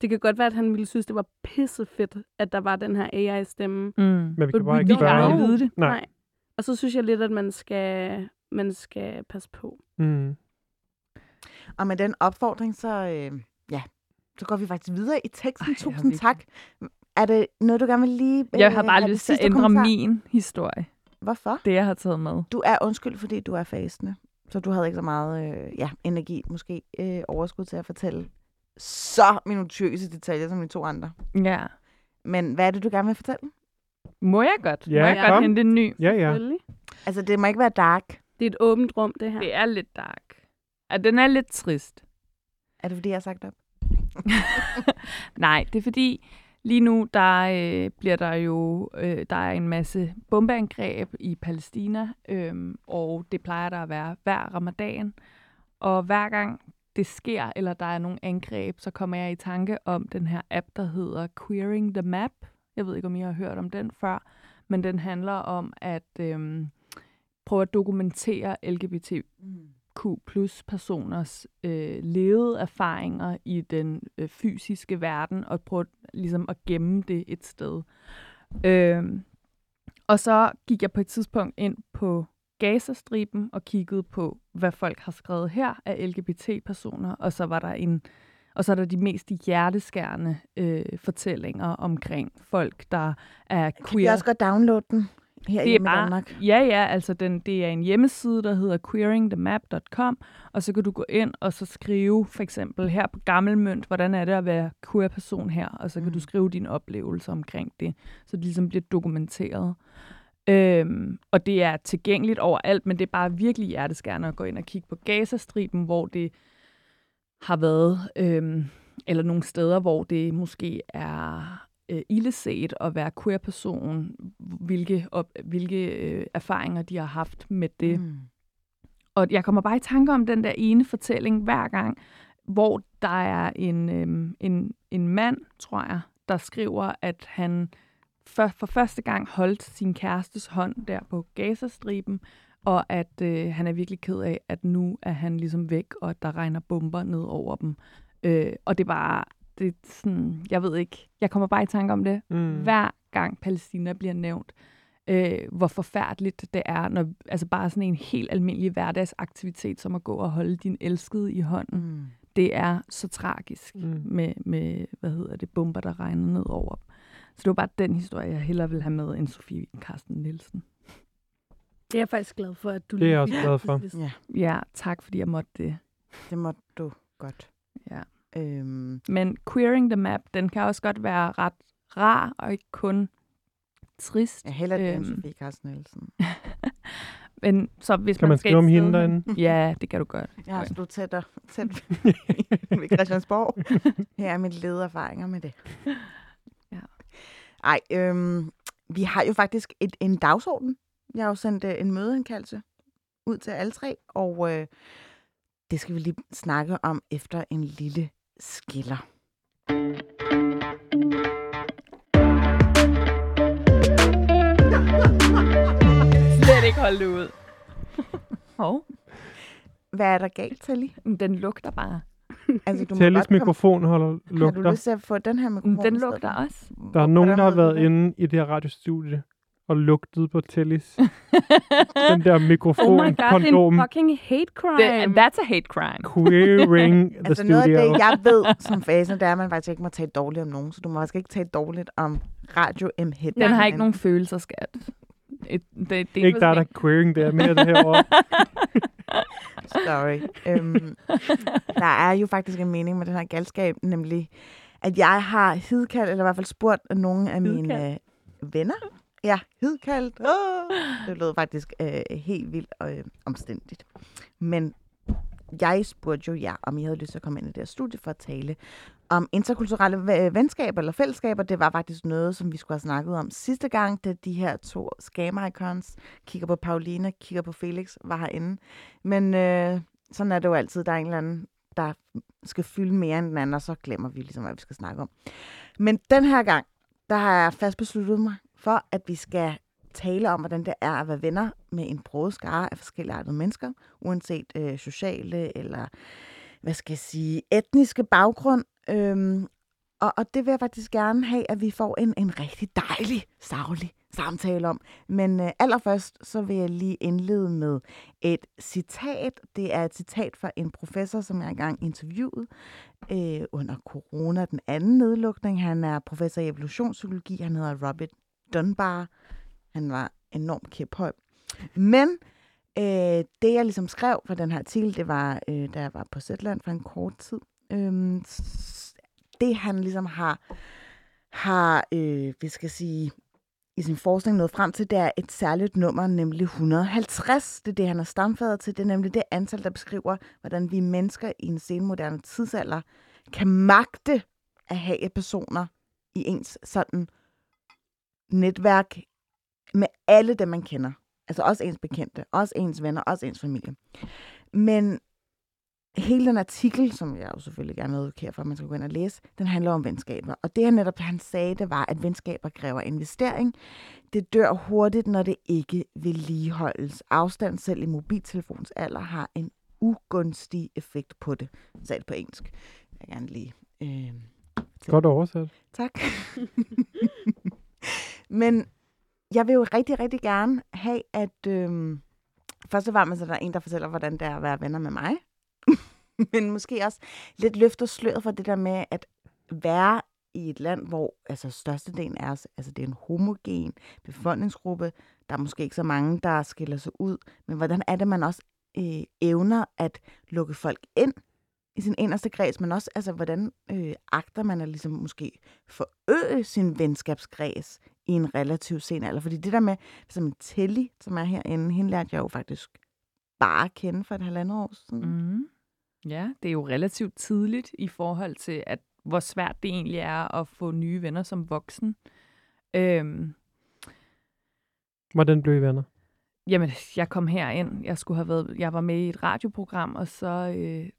Speaker 2: det kan godt være, at han ville synes, det var pissefedt, at der var den her AI-stemme.
Speaker 4: Mm.
Speaker 3: Men vi kan bare ikke spørge
Speaker 4: vide det.
Speaker 3: Nej.
Speaker 2: Og så synes jeg lidt, at man skal, man skal passe på.
Speaker 3: Mm.
Speaker 1: Og med den opfordring, så, øh, ja, så går vi faktisk videre i teksten.
Speaker 4: Ej,
Speaker 1: Tusind tak. Er det noget, du gerne vil lige...
Speaker 4: Jeg har
Speaker 1: øh,
Speaker 4: bare lyst til at ændre
Speaker 1: kommentar?
Speaker 4: min historie.
Speaker 1: Hvorfor?
Speaker 4: Det, jeg har taget med.
Speaker 1: Du er undskyld, fordi du er fasende. Så du havde ikke så meget øh, ja, energi, måske øh, overskud til at fortælle så minutiøse detaljer som de to andre.
Speaker 4: Ja.
Speaker 1: Men hvad er det, du gerne vil fortælle?
Speaker 4: Må jeg godt?
Speaker 3: Ja,
Speaker 4: Må jeg
Speaker 3: kom.
Speaker 4: godt hente en ny?
Speaker 3: Ja, ja.
Speaker 2: Selvfølgelig.
Speaker 1: Altså, det må ikke være dark.
Speaker 2: Det er et åbent rum, det her.
Speaker 4: Det er lidt dark. Ja, den er lidt trist.
Speaker 1: Er det, fordi jeg har sagt op?
Speaker 4: Nej, det er fordi, lige nu, der øh, bliver der jo, øh, der er en masse bombeangreb i Palæstina, øh, og det plejer der at være hver ramadan. Og hver gang det sker, eller der er nogle angreb, så kommer jeg i tanke om den her app, der hedder Queering the Map. Jeg ved ikke, om I har hørt om den før, men den handler om at øh, prøve at dokumentere LGBT mm. Q plus personers øh, levede erfaringer i den øh, fysiske verden, og prøve ligesom at gemme det et sted. Øhm, og så gik jeg på et tidspunkt ind på Gazastriben og kiggede på, hvad folk har skrevet her af LGBT-personer, og så var der en og så er der de mest hjerteskærende øh, fortællinger omkring folk, der er
Speaker 1: Kan vi
Speaker 4: queer.
Speaker 1: også godt downloade den her
Speaker 4: Det er bare,
Speaker 1: Danmark?
Speaker 4: ja, ja, altså den, det er en hjemmeside, der hedder queeringthemap.com, og så kan du gå ind og så skrive, for eksempel her på Gammelmønt, hvordan er det at være queer-person her, og så kan
Speaker 1: Mm.
Speaker 4: du skrive dine oplevelser omkring det, så det ligesom bliver dokumenteret. Øhm, og det er tilgængeligt overalt, men det er bare virkelig hjerteskærende at gå ind og kigge på Gazastriben, hvor det har været øhm, eller nogle steder, hvor det måske er øh, illeset at være queer-person, hvilke, op, hvilke øh, erfaringer de har haft med det.
Speaker 1: Mm.
Speaker 4: Og jeg kommer bare i tanke om den der ene fortælling hver gang, hvor der er en, øhm, en, en mand, tror jeg, der skriver, at han for, for første gang holdt sin kærestes hånd der på Gazastriben, og at øh, han er virkelig ked af, at nu er han ligesom væk, og at der regner bomber ned over dem. Øh, og det bare, det er sådan, jeg ved ikke, jeg kommer bare i tanke om det,
Speaker 3: Mm.
Speaker 4: hver gang Palæstina bliver nævnt, øh, hvor forfærdeligt det er, når altså bare sådan en helt almindelig hverdagsaktivitet, som at gå og holde din elskede i hånden.
Speaker 1: Mm.
Speaker 4: Det er så tragisk
Speaker 3: Mm.
Speaker 4: med, med, hvad hedder det, bomber, der regner ned over dem. Så det var bare den historie, jeg hellere vil have med end Sofie Karsten Nielsen.
Speaker 2: Det er jeg faktisk glad for, at du
Speaker 3: Det er jeg også glad for.
Speaker 1: Ja,
Speaker 4: Ja, tak fordi jeg måtte det.
Speaker 1: det må du godt.
Speaker 4: Ja.
Speaker 1: Øhm,
Speaker 4: Men Queering the Map, den kan også godt være ret rar og ikke kun trist.
Speaker 1: jeg hælder det
Speaker 4: Øhm.
Speaker 1: Sofie Carsten Nielsen.
Speaker 4: Men så hvis
Speaker 3: Kan man
Speaker 4: skal
Speaker 3: skrive om hende derinde?
Speaker 4: Ja, det kan du godt.
Speaker 1: Jeg har stået tæt, og, tæt ved Christiansborg. Her er mit ledererfaringer med det.
Speaker 4: Ja.
Speaker 1: Ej, øhm, vi har jo faktisk et, en dagsorden. Jeg har jo sendt øh, en mødeindkaldelse ud til alle tre, og øh, det skal vi lige snakke om efter en lille skiller.
Speaker 4: Slet ikke holde det ud. Hov,
Speaker 1: Hvad er der galt, Telly?
Speaker 4: den lugter bare.
Speaker 1: Altså, du komme-
Speaker 3: mikrofon holder,
Speaker 1: Har du
Speaker 3: lugter.
Speaker 1: lyst til at få den her mikrofon?
Speaker 4: Den lugter også.
Speaker 3: Der er nogen, der har
Speaker 1: du
Speaker 3: været inde i det her radiostudie og lugtet på Tellys. Den der mikrofon,
Speaker 2: Oh my god, det er
Speaker 3: kondom,
Speaker 2: en fucking hate crime.
Speaker 4: Det, that's a hate crime.
Speaker 3: queering the
Speaker 1: Altså noget af
Speaker 3: studio.
Speaker 1: det, jeg ved som fase, det er, at man faktisk ikke må tale dårligt om nogen. Så du må faktisk ikke tale dårligt om Radio M Hit.
Speaker 4: Den har ikke nogen følelser, skat. Et, det, det er
Speaker 3: Ikke der, der er queering, det er mere det herovre.
Speaker 1: Sorry. øhm, der er jo faktisk en mening med den her galskab, nemlig at jeg har hidkaldt, eller i hvert fald spurgt nogle af mine venner. Ja, hidkaldt. Oh, det lød faktisk øh, helt vildt øh, omstændigt. Men jeg spurgte jo jer, om I havde lyst til at komme ind i det her studie for at tale om interkulturelle venskaber eller fællesskaber. Det var faktisk noget, som vi skulle have snakket om sidste gang, da de her to scam-icons, kigger på Pauline, kigger på Felix, var herinde. Men øh, sådan er det jo altid. Der er en eller anden, der skal fylde mere end den anden, og så glemmer vi ligesom, hvad vi skal snakke om. Men den her gang, der har jeg fast besluttet mig for, at vi skal tale om, hvordan det er at være venner med en broget skare af forskellige artede mennesker, uanset øh, sociale eller, hvad skal jeg sige, etniske baggrund. Øhm, og, og det vil jeg faktisk gerne have, at vi får en, en rigtig dejlig, savlig samtale om. Men øh, allerførst, så vil jeg lige indlede med et citat. Det er et citat fra en professor, som jeg engang interviewede øh, under corona, den anden nedlukning. Han er professor i evolutionspsykologi. Han hedder Robert Dunbar. Han var enormt kæphøj. Men øh, det, jeg ligesom skrev for den her artikel, det var, øh, da jeg var på Zetland for en kort tid. Øh, det, han ligesom har, har øh, vi skal sige, i sin forskning nået frem til, det er et særligt nummer, nemlig 150. Det er det, han er stamfader til. Det er nemlig det antal, der beskriver, hvordan vi mennesker i en senmoderne tidsalder kan magte at have personer i ens sådan netværk med alle dem, man kender. Altså også ens bekendte, også ens venner, også ens familie. Men hele den artikel, som jeg jo selvfølgelig gerne vil advokere for, at man skal gå ind og læse, den handler om venskaber. Og det han netop han sagde, det var, at venskaber kræver investering. Det dør hurtigt, når det ikke vedligeholdes. Afstand selv i mobiltelefons alder har en ugunstig effekt på det. Sagde det på engelsk. Jeg vil gerne lige... Øh,
Speaker 3: Godt oversat.
Speaker 1: Tak. Men jeg vil jo rigtig, rigtig gerne have, at øhm, først og fremmest er der en, der fortæller, hvordan det er at være venner med mig. Men måske også lidt løfter sløret for det der med at være i et land, hvor altså størstedelen er, altså det er en homogen befolkningsgruppe. Der er måske ikke så mange, der skiller sig ud. Men hvordan er det, man også øh, evner at lukke folk ind i sin inderste kreds, men også, altså, hvordan øh, agter man at ligesom måske forøge sin venskabskreds i en relativt sen alder? Fordi det der med, som Telly, som er herinde, hende lærte jeg jo faktisk bare at kende for et halvandet år siden. Mm.
Speaker 4: Mm. Ja, det er jo relativt tidligt i forhold til, at hvor svært det egentlig er at få nye venner som voksen. Øhm,
Speaker 3: Hvordan blev I venner?
Speaker 4: jamen, jeg kom herind. Jeg skulle have været, jeg var med i et radioprogram, og så øh,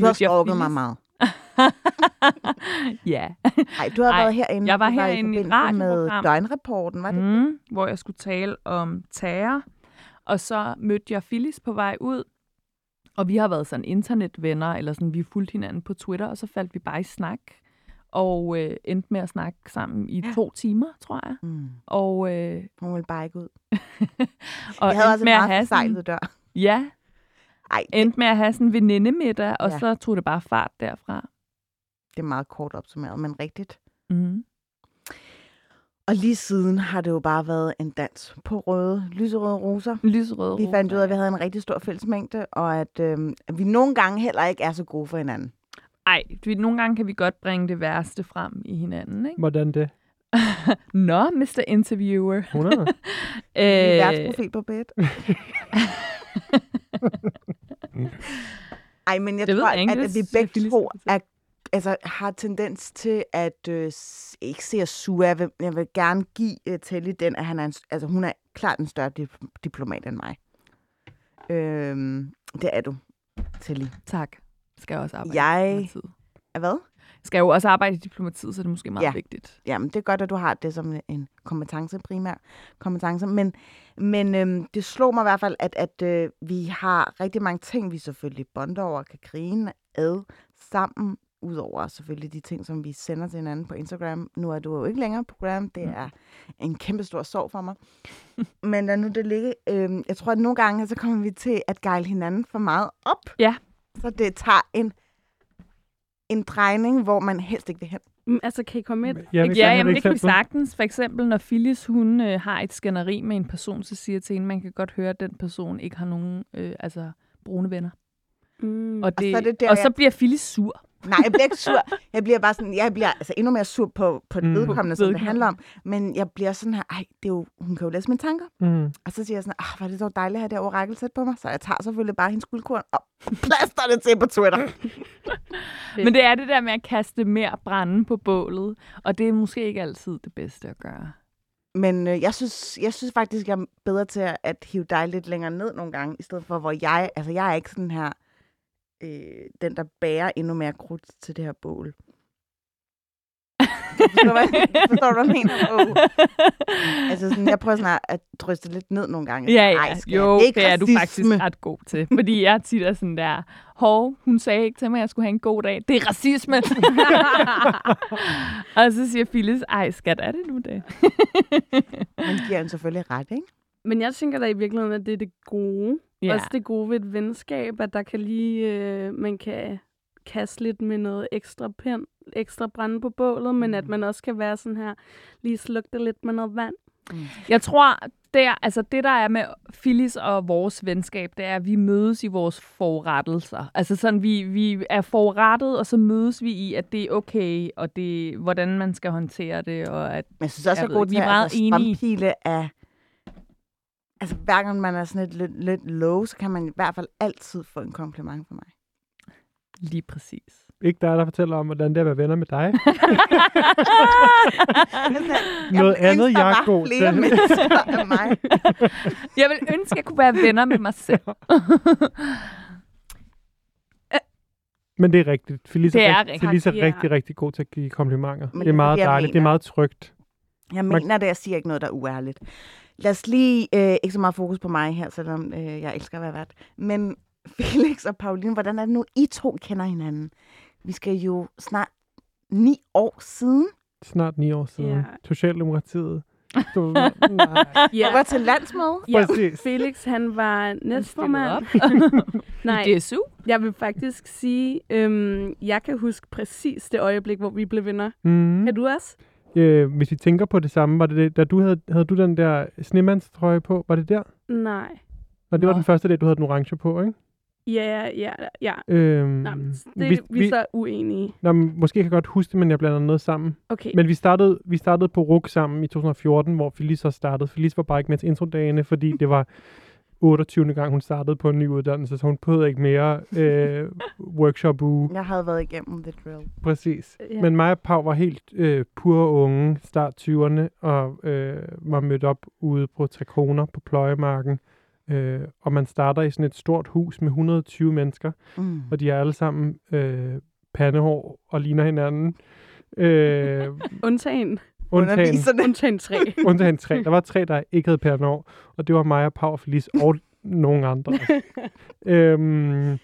Speaker 1: Du har stalket mig meget.
Speaker 4: ja.
Speaker 1: Nej, du har
Speaker 4: Ej,
Speaker 1: været herinde.
Speaker 4: jeg var herinde i
Speaker 1: forbindelse med døgnrapporten, var det? Mm.
Speaker 4: mm, hvor jeg skulle tale om terror. Og så mødte jeg Phyllis på vej ud, og vi har været sådan internetvenner, eller sådan, vi fulgte hinanden på Twitter, og så faldt vi bare i snak, og øh, endte med at snakke sammen i
Speaker 1: Ja.
Speaker 4: to timer, tror jeg.
Speaker 1: Mm.
Speaker 4: Og, øh,
Speaker 1: Hun ville bare ikke ud.
Speaker 4: og
Speaker 1: jeg havde også en
Speaker 4: med at
Speaker 1: meget dør.
Speaker 4: ja,
Speaker 1: Ej, det,
Speaker 4: endte med at have sådan en venindemiddag, og
Speaker 1: Ja.
Speaker 4: så tog det bare fart derfra.
Speaker 1: det er meget kort opsummeret, men rigtigt.
Speaker 4: Mm.
Speaker 1: Og lige siden har det jo bare været en dans på røde, lyserøde roser.
Speaker 4: Lyserøde
Speaker 1: Vi fandt ud af, at vi havde en rigtig stor fællesmængde, og at, øh, at vi nogle gange heller ikke er så gode for hinanden.
Speaker 4: Ej, vi, nogle gange kan vi godt bringe det værste frem i hinanden, ikke?
Speaker 3: Hvordan det?
Speaker 4: Nå, Mr. Interviewer.
Speaker 3: 100?
Speaker 4: Øh,
Speaker 1: Vi er værtsprofil på bed. Ej, men jeg
Speaker 4: Det
Speaker 1: tror, at, at vi begge to
Speaker 4: har
Speaker 1: er, altså, har tendens til at øh, ikke se os sure. Jeg vil, jeg vil gerne give uh, Telly den, at han er en, altså, hun er klart en større dip- diplomat end mig. Øhm, det er du, Telly.
Speaker 4: Tak. Skal jeg også arbejde
Speaker 1: Jeg-
Speaker 4: diplomatiet.
Speaker 1: Hvad?
Speaker 4: Skal jo også arbejde i diplomatiet, så det er måske meget
Speaker 1: Ja.
Speaker 4: vigtigt.
Speaker 1: Jamen, det er godt, at du har det som en kompetence, primær kompetence. Men, men øhm, det slog mig i hvert fald, at, at øh, vi har rigtig mange ting, vi selvfølgelig bonder over, kan grine ad sammen, udover selvfølgelig de ting, som vi sender til hinanden på Instagram. Nu er du jo ikke længere på program. Det er en kæmpe stor sorg for mig. Men lad nu det ligge. Øhm, jeg tror, at nogle gange, så kommer vi til at gejle hinanden for meget op.
Speaker 4: Ja.
Speaker 1: Så det tager en, en drejning, hvor man helst ikke vil hen.
Speaker 2: Mm, Altså, kan I komme med?
Speaker 3: vil
Speaker 4: Ja,
Speaker 3: have
Speaker 4: jamen,
Speaker 3: et
Speaker 4: det kan vi sagtens. For eksempel, når Phyllis, hun øh, har et skænderi med en person, så siger til hende, man kan godt høre, at den person ikke har nogen øh, altså, brune venner.
Speaker 2: Mm.
Speaker 4: Og, det,
Speaker 1: så er det der,
Speaker 4: og så bliver Phyllis sur.
Speaker 1: Nej, jeg bliver ikke sur. Jeg bliver bare sådan, jeg bliver altså endnu mere sur på, på det
Speaker 3: Mm.
Speaker 1: vedkommende, som det handler om. Men jeg bliver sådan her, ej, det er jo, hun kan jo læse mine tanker.
Speaker 3: Mm.
Speaker 1: Og så siger jeg sådan, ah, var det så dejligt at have det orakel tæt på mig. Så jeg tager selvfølgelig bare hendes guldkorn og plaster det til på Twitter.
Speaker 4: Men det er det der med at kaste mere brænde på bålet, og det er måske ikke altid det bedste at gøre.
Speaker 1: Men øh, jeg, synes, jeg synes faktisk, jeg er bedre til at, at hive dig lidt længere ned nogle gange, i stedet for, hvor jeg, altså jeg er ikke sådan her, øh, den der bærer endnu mere krudt til det her bål. Forstår du, hvad, forstår du, hvad jeg mener? Oh. Altså sådan, jeg prøver sådan at dryste lidt ned nogle gange.
Speaker 4: Ja, ja.
Speaker 1: Ej,
Speaker 4: jo,
Speaker 1: det er, ikke
Speaker 4: det er du faktisk ret god til. Fordi jeg tit er sådan der, hov, hun sagde ikke til mig, at jeg skulle have en god dag. Det er racisme. og så siger Phyllis, ej skat, er det nu det?
Speaker 1: Man giver hende selvfølgelig ret, ikke?
Speaker 2: Men jeg tænker da i virkeligheden, at det er det gode.
Speaker 4: Ja.
Speaker 2: Også det gode ved et venskab, at der kan lige, øh, man kan kaste lidt med noget ekstra pind, ekstra brænde på bålet, men at man også kan være sådan her, lige slukke det lidt med noget vand.
Speaker 4: Jeg tror, der, altså det der er med Phyllis og vores venskab, det er, at vi mødes i vores forurettelser. Altså sådan, vi, vi er forurettet, og så mødes vi i, at det er okay, og det, hvordan man skal håndtere det, og at
Speaker 1: Men jeg synes også,
Speaker 4: Jeg
Speaker 1: jeg er til
Speaker 4: vi er meget
Speaker 1: altså,
Speaker 4: enige.
Speaker 1: af... Altså, hver gang man er sådan lidt, lidt, lidt low, så kan man i hvert fald altid få en kompliment fra mig.
Speaker 4: lige præcis.
Speaker 3: Ikke dig, der fortæller om, hvordan det er at være venner med dig. Noget andet,
Speaker 1: ønske, der
Speaker 3: jeg er god til.
Speaker 1: mig.
Speaker 4: Jeg vil ønske, at jeg kunne være venner med mig selv.
Speaker 3: Men det er rigtigt. Felice
Speaker 4: Det er rigtigt.
Speaker 3: rigtig, Felice er
Speaker 2: ja.
Speaker 3: rigtig, rigtig god til at give komplimenter.
Speaker 1: Men
Speaker 3: det er meget dejligt. Det er
Speaker 1: mener-
Speaker 3: meget trygt.
Speaker 1: Jeg
Speaker 3: Man-
Speaker 1: mener det, jeg siger ikke noget, der er uærligt. Lad os lige, øh, ikke så meget fokus på mig her, selvom øh, jeg elsker at være vært. Men Felix og Pauline, hvordan er det nu, I to kender hinanden? Vi skal jo snart ni år siden.
Speaker 3: Snart ni år siden.
Speaker 2: Ja.
Speaker 3: Socialdemokratiet. Du, nej,
Speaker 2: Ja,
Speaker 1: Jeg var til landsmøde.
Speaker 2: ja.
Speaker 3: præcis.
Speaker 2: Felix, han var næstformand. Nej,
Speaker 4: Det er su.
Speaker 2: jeg vil faktisk sige, øhm, jeg kan huske præcis det øjeblik, hvor vi blev venner.
Speaker 3: Mm.
Speaker 2: Kan du også?
Speaker 3: Øh, hvis vi tænker på det samme, var det det, da du havde, havde du den der snemandstrøje på, var det der?
Speaker 2: Nej.
Speaker 3: Og det var
Speaker 4: Nå.
Speaker 3: den første dag, du havde den orange på, ikke?
Speaker 2: Ja, ja, ja.
Speaker 3: Øhm,
Speaker 2: men det,
Speaker 3: vi,
Speaker 2: vi, vi er så uenige.
Speaker 3: Nå, men måske kan jeg godt huske det, men jeg blander noget sammen.
Speaker 2: Okay.
Speaker 3: Men vi startede, vi startede på RUK sammen i 2014, hvor Felice så startede. Felice var bare ikke med til introdagene, fordi det var 28. gang, hun startede på en ny uddannelse, så hun behøvede ikke mere øh, workshop uge.
Speaker 1: Jeg havde været igennem The Drill.
Speaker 3: Præcis.
Speaker 2: Ja.
Speaker 3: Men mig og Pau var helt øh, pure unge, start 20'erne, og øh, var mødt op ude på Trakona på Pløjemarken. Øh, og man starter i sådan et stort hus med 120 mennesker,
Speaker 1: Mm.
Speaker 3: og de er alle sammen øh, pandehår og ligner hinanden. Øh,
Speaker 2: Undtagen,
Speaker 3: undtagen,
Speaker 2: undtagen tre.
Speaker 3: undtagen tre. Der var tre, der ikke havde pandehår, og det var mig og Pau og Felice og nogle andre. øhm,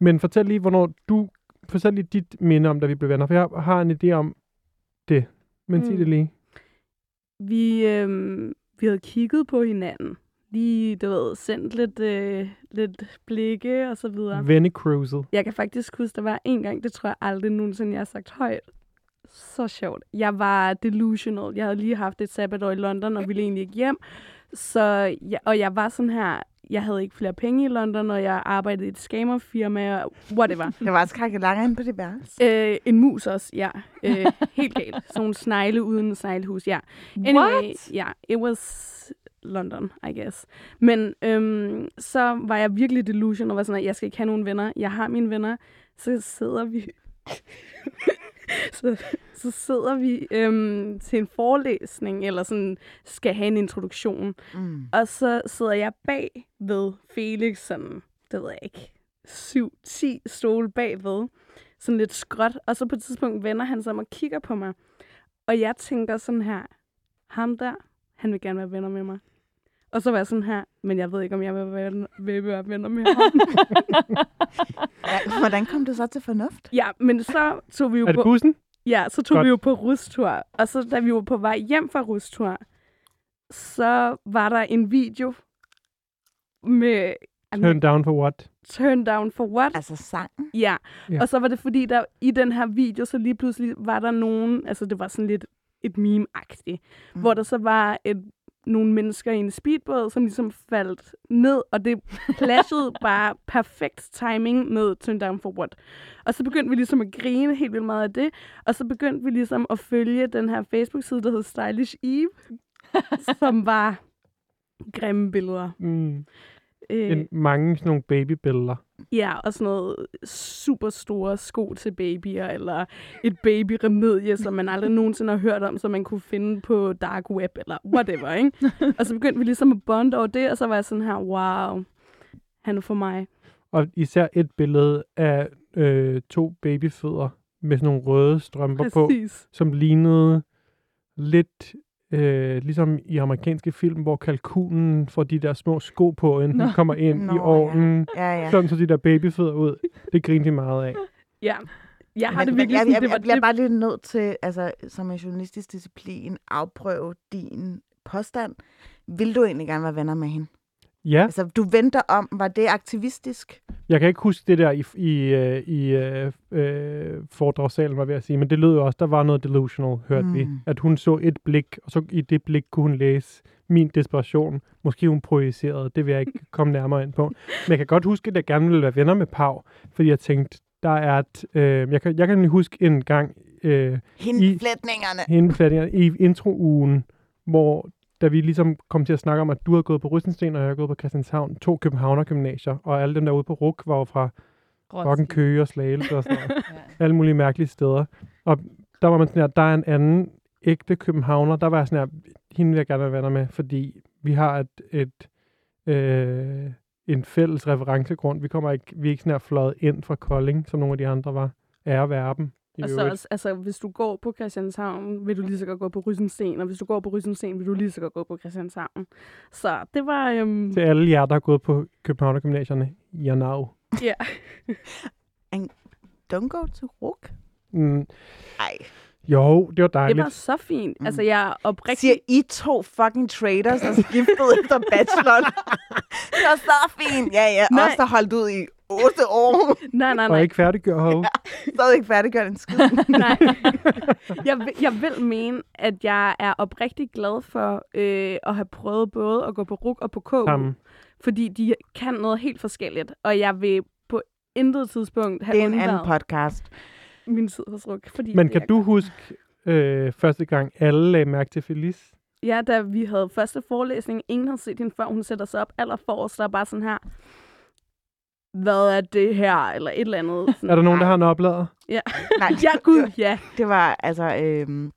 Speaker 3: men fortæl lige, hvornår du... Fortæl lige dit minde om, da vi blev venner, for jeg har en idé om det. Men mm. sig det lige.
Speaker 2: Vi, øhm, vi havde kigget på hinanden. Lige, du ved, sendt lidt, øh, lidt blikke og så videre.
Speaker 3: Vennecruiset.
Speaker 2: Jeg kan faktisk huske, der var en gang, det tror jeg aldrig nogensinde, jeg har sagt højt. Så sjovt. Jeg var delusional. Jeg havde lige haft et sabbatår i London og ville egentlig ikke hjem. Så, jeg, og jeg var sådan her, jeg havde ikke flere penge i London, og jeg arbejdede i et scammerfirma, og whatever.
Speaker 1: Det var skrækket langt ind på det værelse.
Speaker 2: Øh, en mus også, ja. Øh, helt galt. Sådan nogle snegle uden sneglehus, ja. Anyway,
Speaker 4: What?
Speaker 2: ja, it was London, I guess. Men øhm, så var jeg virkelig delusion og var sådan, at jeg skal ikke have nogen venner. Jeg har mine venner. Så sidder vi... så, så sidder vi øhm, til en forelæsning, eller sådan skal have en introduktion.
Speaker 1: Mm.
Speaker 2: Og så sidder jeg bag ved Felix, sådan, det ved jeg ikke, 7-10 stole bagved. Sådan lidt skråt. Og så på et tidspunkt vender han sig om og kigger på mig. Og jeg tænker sådan her, ham der, han vil gerne være venner med mig. Og så var jeg sådan her, men jeg ved ikke, om jeg vil være, vil være venner med ham.
Speaker 1: Ja, hvordan kom du så til fornuft?
Speaker 2: ja, men så tog vi jo
Speaker 3: Er det
Speaker 2: på,
Speaker 3: bussen?
Speaker 2: ja, så tog
Speaker 3: Godt.
Speaker 2: vi jo på rustur. Og så da vi var på vej hjem fra rustur, så var der en video med
Speaker 3: Turn down for what?
Speaker 2: Turn Down for What.
Speaker 1: Altså sangen?
Speaker 2: Ja.
Speaker 3: Ja.
Speaker 2: ja, og så var det fordi, der i den her video, så lige pludselig var der nogen, altså det var sådan lidt et meme-agtigt, mm. hvor der så var et, nogle mennesker i en speedbåd, som ligesom faldt ned, og det clashede bare perfekt timing med Turn Down for What. Og så begyndte vi ligesom at grine helt vildt meget af det, og så begyndte vi ligesom at følge den her Facebook-side, der hed Stylish Eve, som var grimme billeder.
Speaker 3: Mm.
Speaker 2: Øh,
Speaker 3: En, mange sådan nogle babybilleder.
Speaker 2: Ja, og sådan noget super store sko til babyer, eller et babyremedie, som man aldrig nogensinde har hørt om, som man kunne finde på dark web, eller whatever, ikke? og så begyndte vi ligesom at bonde over det, og så var jeg sådan her, wow, han er for mig.
Speaker 3: Og især et billede af øh, to babyfødder med sådan nogle røde strømper på,
Speaker 2: Præcis.
Speaker 3: som lignede lidt øh, ligesom i amerikanske film, hvor kalkunen får de der små sko på, inden den kommer ind
Speaker 1: Nå,
Speaker 3: i
Speaker 1: ja.
Speaker 3: ovnen.
Speaker 1: Ja, ja.
Speaker 3: Sådan så de der babyfødder ud. Det grinte de meget af.
Speaker 2: Ja, jeg har
Speaker 1: Men-
Speaker 2: det
Speaker 1: men
Speaker 2: virkelig
Speaker 1: jeg,
Speaker 2: sådan,
Speaker 1: jeg,
Speaker 2: det var
Speaker 1: jeg bliver
Speaker 2: det,
Speaker 1: bare lidt nødt til, altså som en journalistisk disciplin, afprøve din påstand. Vil du egentlig gerne være venner med hende?
Speaker 3: Ja,
Speaker 1: Altså, du venter om, var det aktivistisk?
Speaker 3: jeg kan ikke huske det der i, i, øh, i øh, øh, foredragssalen, var jeg ved at sige, men det lød jo også, der var noget delusional, hørte mm. vi.
Speaker 1: Mm.
Speaker 3: At hun så et blik, og så i det blik kunne hun læse min desperation. Måske hun projicerede, det vil jeg ikke komme nærmere ind på. Men jeg kan godt huske, at jeg gerne ville være venner med Pau, fordi jeg tænkte, der er et... Øh, jeg, kan, jeg kan nemlig huske en gang øh,
Speaker 1: Hindflætningerne.
Speaker 3: hende i introugen, hvor da vi ligesom kom til at snakke om, at du havde gået på Rystensten, og jeg havde gået på Christianshavn, to Københavner gymnasier, og alle dem der ude på RUK var jo fra Rokken Køge og Slagelse og sådan noget.
Speaker 4: Ja.
Speaker 3: alle mulige mærkelige steder. Og der var man sådan her, der er en anden ægte københavner, der var jeg sådan her, hende vil jeg gerne være venner med, fordi vi har et, et øh, en fælles referencegrund. Vi kommer ikke, vi er ikke sådan her fløjet ind fra Kolding, som nogle af de andre var. Dem. i
Speaker 2: og så også, altså, hvis du går på Christianshavn, vil du lige så godt gå på Rysensten, og hvis du går på Rysensten, vil du lige så godt gå på Christianshavn. Så det var, øhm,
Speaker 3: Til alle jer, der har gået på Københavner Gymnasierne, jeg nav.
Speaker 2: ja.
Speaker 1: Don't go to Ruk.
Speaker 3: Mm,
Speaker 1: Ej.
Speaker 3: jo, det var
Speaker 2: Det
Speaker 3: dejligt.
Speaker 2: var så fint.
Speaker 1: Mm.
Speaker 2: Altså, jeg er oprigtigt...
Speaker 1: Siger I to fucking traders, der skiftede efter bacheloren. det var så fint. Ja, ja.
Speaker 2: Nej.
Speaker 1: Os, der holdt ud i otte år.
Speaker 2: Nej, nej,
Speaker 3: Og
Speaker 2: nej.
Speaker 3: ikke færdiggjort hov.
Speaker 1: Stadig ikke færdiggjort en skid.
Speaker 2: nej. jeg, vil, jeg vil mene, at jeg er oprigtig glad for øh, at have prøvet både at gå på RUK og på KU.
Speaker 3: Sammen.
Speaker 2: Fordi de kan noget helt forskelligt. Og jeg vil på intet tidspunkt have
Speaker 1: Det er en anden podcast.
Speaker 2: min tid hos RUK. Fordi
Speaker 3: Men kan du huske øh, første gang, alle lagde mærke til Felice?
Speaker 2: Ja, da vi havde første forelæsning, ingen havde set hende før, hun sætter sig op allerforrest, der er bare sådan her, hvad er det her, eller et eller andet. Sådan,
Speaker 3: Er der nogen, der har en oplader?
Speaker 1: Nej,
Speaker 2: Ja, gud, ja.
Speaker 1: Det var altså øhm,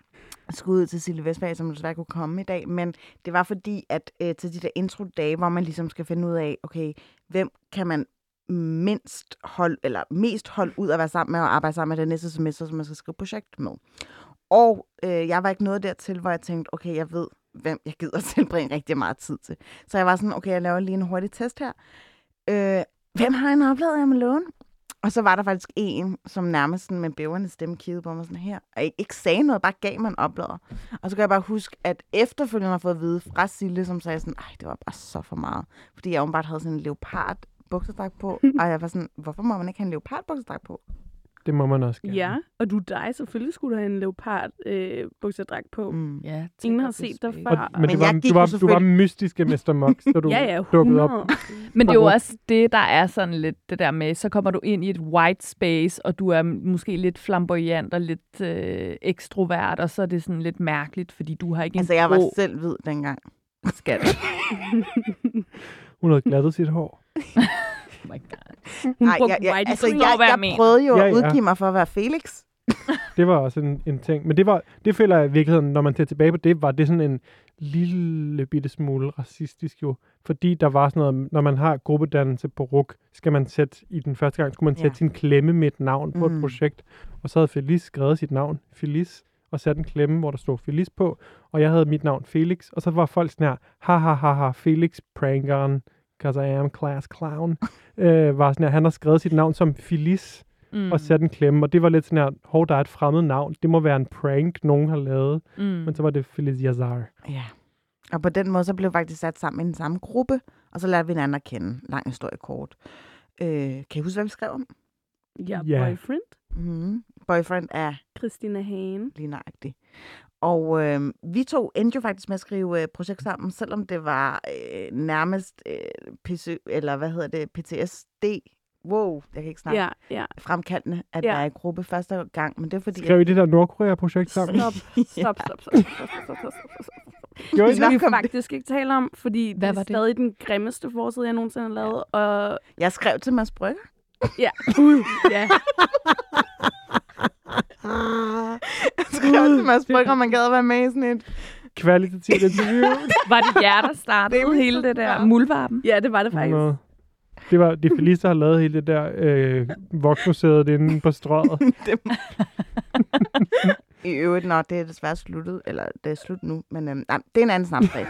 Speaker 1: skud ud til Silje Vestberg, som desværre kunne komme i dag, men det var fordi, at øh, til de der intro-dage, hvor man ligesom skal finde ud af, okay, hvem kan man mindst hold, eller mest holde ud at være sammen med og arbejde sammen med det næste semester, som man skal skrive projekt med. Og øh, jeg var ikke nået dertil, hvor jeg tænkte, okay, jeg ved, hvem jeg gider tilbringe rigtig meget tid til. Så jeg var sådan, okay, jeg laver lige en hurtig test her. Øh, hvem har en oplader, jeg må låne? Og så var der faktisk en, som nærmest sådan med bæverne stemme kiggede på mig sådan her, og ikke, ikke sagde noget, bare gav mig en oplader. Og så kan jeg bare huske, at efterfølgende har jeg fået at vide fra Sille, som sagde sådan, ej, det var bare så for meget. Fordi jeg åbenbart havde sådan en leopard buksedragt på, og jeg var sådan, hvorfor må man ikke have en leopard buksedragt på?
Speaker 3: Det må man også gerne.
Speaker 2: Ja, og du dig, selvfølgelig skulle du have en leopard øh, buksedragt på. Mm.
Speaker 4: Ja,
Speaker 2: Ingen har set dig før.
Speaker 3: Og, men,
Speaker 1: Men
Speaker 3: det var, du, var, du var
Speaker 1: selvfølgelig-
Speaker 3: mystiske Mr. Mox, da du
Speaker 2: Ja, ja,
Speaker 3: dukkede op.
Speaker 2: 100.
Speaker 4: Men det er jo også det, der er sådan lidt det der med, så kommer du ind i et white space, og du er måske lidt flamboyant og lidt øh, ekstrovert, og så er det sådan lidt mærkeligt, fordi du har ikke
Speaker 1: Altså,
Speaker 4: en
Speaker 1: jeg var selv hvid dengang.
Speaker 4: skat.
Speaker 3: Hun havde glattet sit hår.
Speaker 4: My God.
Speaker 2: Hun
Speaker 1: Ej,
Speaker 2: brugte
Speaker 1: jeg, jeg, altså, jeg,
Speaker 4: jeg
Speaker 1: jeg prøvede jo
Speaker 3: Ja,
Speaker 1: at
Speaker 3: ja.
Speaker 1: udgive mig for at være Felix.
Speaker 3: Det var også en, en ting. Men det, var, det føler jeg i virkeligheden, når man ser tilbage på det, var det sådan en lille bitte smule racistisk jo. Fordi der var sådan noget, når man har gruppedannelse på RUK, skal man sætte, i den første gang, skulle man sætte
Speaker 1: Ja.
Speaker 3: sin klemme med et navn på
Speaker 1: Mm.
Speaker 3: et projekt. Og så havde Felice skrevet sit navn, Felice, og sat en klemme, hvor der stod Felice på. Og jeg havde mit navn Felix, og så var folk sådan her, ha ha ha ha, Felix prankeren, because I am class clown. øh, var sådan her, han har skrevet sit navn som Felice,
Speaker 4: Mm.
Speaker 3: og sat en klemme, og det var lidt sådan her, hov, der er et fremmed navn. Det må være en prank, nogen har lavet.
Speaker 4: Mm.
Speaker 3: Men så var det Feliz Yazar.
Speaker 1: Ja. Og på den måde, så blev vi faktisk sat sammen i den samme gruppe, og så lærte vi hinanden at kende. Lang historie kort. Øh, kan I huske, hvad vi skrev om?
Speaker 2: Ja,
Speaker 3: Ja.
Speaker 2: boyfriend.
Speaker 1: Mm-hmm. Boyfriend er
Speaker 2: Christina Hagen.
Speaker 1: lige nøjagtig. Og øh, vi to endte jo faktisk med at skrive øh, projekt sammen, selvom det var øh, nærmest øh, PC, eller hvad hedder det, PTSD. Wow, jeg kan ikke snakke.
Speaker 2: Ja, ja.
Speaker 1: Fremkaldende at
Speaker 2: Ja.
Speaker 1: være i gruppe første gang, men det er fordi...
Speaker 3: Skrev I det der Nordkorea-projekt sammen?
Speaker 2: Stop, stop, stop, stop, stop, stop, stop, stop, stop, Det
Speaker 3: det?
Speaker 2: skal vi
Speaker 1: det.
Speaker 2: faktisk ikke tale om, fordi
Speaker 4: Hvad
Speaker 2: det
Speaker 4: var
Speaker 2: er
Speaker 4: det?
Speaker 2: stadig den grimmeste forside, jeg nogensinde har lavet. Og
Speaker 1: Jeg skrev til Mads Brygger.
Speaker 2: ja, gud, ja.
Speaker 1: Jeg skrev til Mads Brygger, om man gad at være med i sådan et...
Speaker 3: Kvalitativt interview.
Speaker 4: Var det jer, der startede
Speaker 1: Det
Speaker 4: hele det der
Speaker 1: ja.
Speaker 4: muldvarpen?
Speaker 2: Ja, det var det faktisk.
Speaker 3: Nå. Det var det Felice, der har lavet hele det der øh, voksmuseet inde på strøget.
Speaker 1: det. I øvrigt, nå, det er desværre sluttet, eller det er slut nu, men øhm, nej, det er en anden snapsag.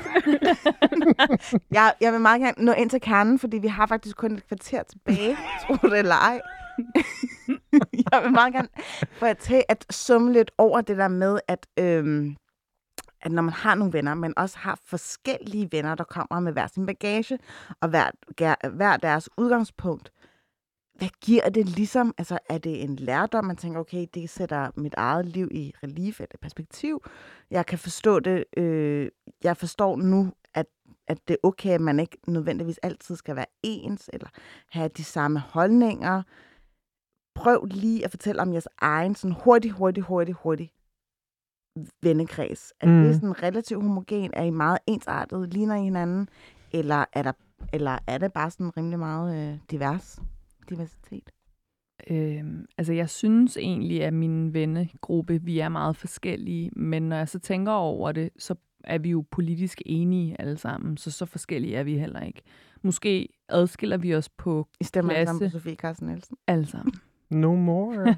Speaker 1: jeg, jeg vil meget gerne nå ind til kernen, fordi vi har faktisk kun et kvarter tilbage, tro det eller ej. jeg vil meget gerne få at tage at summe lidt over det der med, at, øhm, at når man har nogle venner, men også har forskellige venner, der kommer med hver sin bagage, og hver, hver deres udgangspunkt, hvad giver det ligesom? Altså, er det en lærdom, man tænker, okay, det sætter mit eget liv i relief eller perspektiv? Jeg kan forstå det. Øh, jeg forstår nu, at, at det er okay, at man ikke nødvendigvis altid skal være ens, eller have de samme holdninger. Prøv lige at fortælle om jeres egen sådan hurtig, hurtig, hurtig, hurtig vennekreds. Er mm. Det sådan relativt homogen? Er I meget ensartet? Ligner I hinanden? Eller er, der, eller er det bare sådan rimelig meget øh, divers? diversitet?
Speaker 4: Øhm, altså, jeg synes egentlig, at min vennegruppe, vi er meget forskellige, men når jeg så tænker over det, så er vi jo politisk enige alle sammen, så så forskellige er vi heller ikke. Måske adskiller vi os på
Speaker 1: I stemmer alle sammen på
Speaker 4: Klasse.
Speaker 1: Sofie Carsten Nielsen?
Speaker 4: alle sammen.
Speaker 3: No more.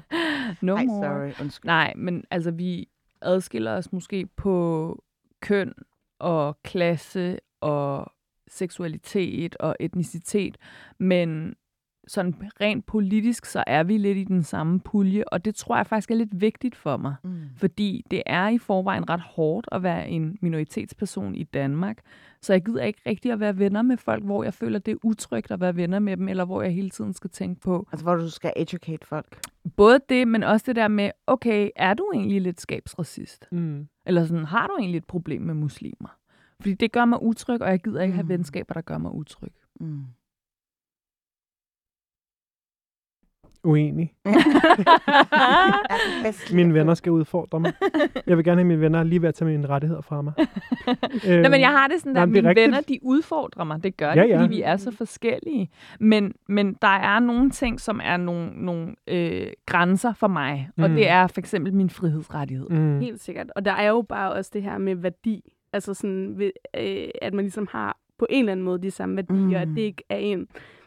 Speaker 4: No
Speaker 1: Ej,
Speaker 4: more.
Speaker 1: sorry, undskyld.
Speaker 4: Nej, men altså, vi adskiller os måske på køn og klasse og seksualitet og etnicitet, men sådan rent politisk, så er vi lidt i den samme pulje, og det tror jeg faktisk er lidt vigtigt for mig.
Speaker 1: Mm.
Speaker 4: Fordi det er i forvejen ret hårdt at være en minoritetsperson i Danmark. Så jeg gider ikke rigtig at være venner med folk, hvor jeg føler, det er utrygt at være venner med dem, eller hvor jeg hele tiden skal tænke på.
Speaker 1: Altså, hvor du skal educate folk.
Speaker 4: Både det, men også det der med, okay, er du egentlig lidt skabsracist?
Speaker 3: Mm.
Speaker 4: Eller sådan, har du egentlig et problem med muslimer? Fordi det gør mig utryg, og jeg gider ikke have
Speaker 1: Mm.
Speaker 4: venskaber, der gør mig utryg.
Speaker 1: Mm.
Speaker 3: Uenig.
Speaker 1: Ja.
Speaker 3: Mine venner skal udfordre mig. Jeg vil gerne have mine venner lige ved at tage mine rettigheder fra mig.
Speaker 4: Nå, men jeg har det sådan, at mine
Speaker 3: rigtigt.
Speaker 4: venner, de udfordrer mig. Det gør
Speaker 3: Ja,
Speaker 4: de,
Speaker 3: ja.
Speaker 4: fordi vi er så forskellige. Men, men der er nogle ting, som er nogle, nogle øh, grænser for mig. Mm. Og
Speaker 3: Mm.
Speaker 4: det er for eksempel min frihedsrettighed.
Speaker 3: Mm.
Speaker 2: Helt sikkert. Og der er jo bare også det her med værdi. Altså sådan, ved, øh, at man ligesom har på en eller anden måde de samme værdier,
Speaker 1: Mm.
Speaker 2: mm. at det ikke er en,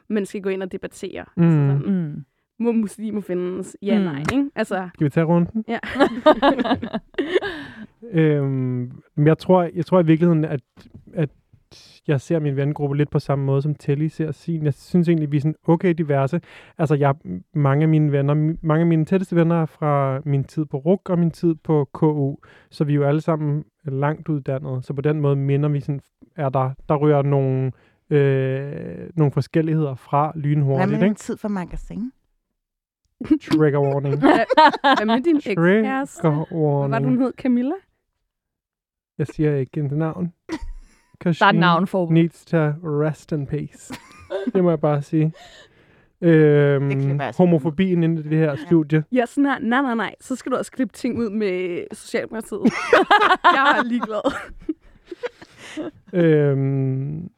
Speaker 2: man skal gå ind og debattere.
Speaker 3: Mm.
Speaker 2: Altså sådan,
Speaker 4: Mm.
Speaker 2: Må muslimer findes? Ja,
Speaker 4: Mm.
Speaker 2: nej, ikke? Altså,
Speaker 3: Skal vi tage runden?
Speaker 2: ja.
Speaker 3: Øhm, men jeg tror, jeg tror i virkeligheden, at, at jeg ser min vennegruppe lidt på samme måde, som Telly ser sin. Jeg synes egentlig, vi er sådan okay diverse. Altså, jeg, mange af mine venner, mange af mine tætteste venner er fra min tid på RUK og min tid på KU, så vi er jo alle sammen langt uddannede. Så på den måde minder vi sådan, er der, der rører nogle, øh, nogle forskelligheder fra
Speaker 1: Hvad
Speaker 3: lynhurtigt,
Speaker 1: med en
Speaker 3: ikke?
Speaker 1: tid for magasin?
Speaker 3: Trigger warning.
Speaker 2: Hvad med din ekskæreste?
Speaker 3: Trigger
Speaker 2: Hvad var
Speaker 3: warning.
Speaker 2: den hed? Camilla?
Speaker 3: Jeg siger ikke et navn.
Speaker 4: Der er et navn for
Speaker 3: needs to rest in peace. det må jeg bare sige. Øhm, homofobien inde i det her studie.
Speaker 2: Ja, sådan her. Nej, nej, nej. Så skal du også klippe ting ud med Socialdemokratiet. jeg er ligeglad.
Speaker 3: øhm,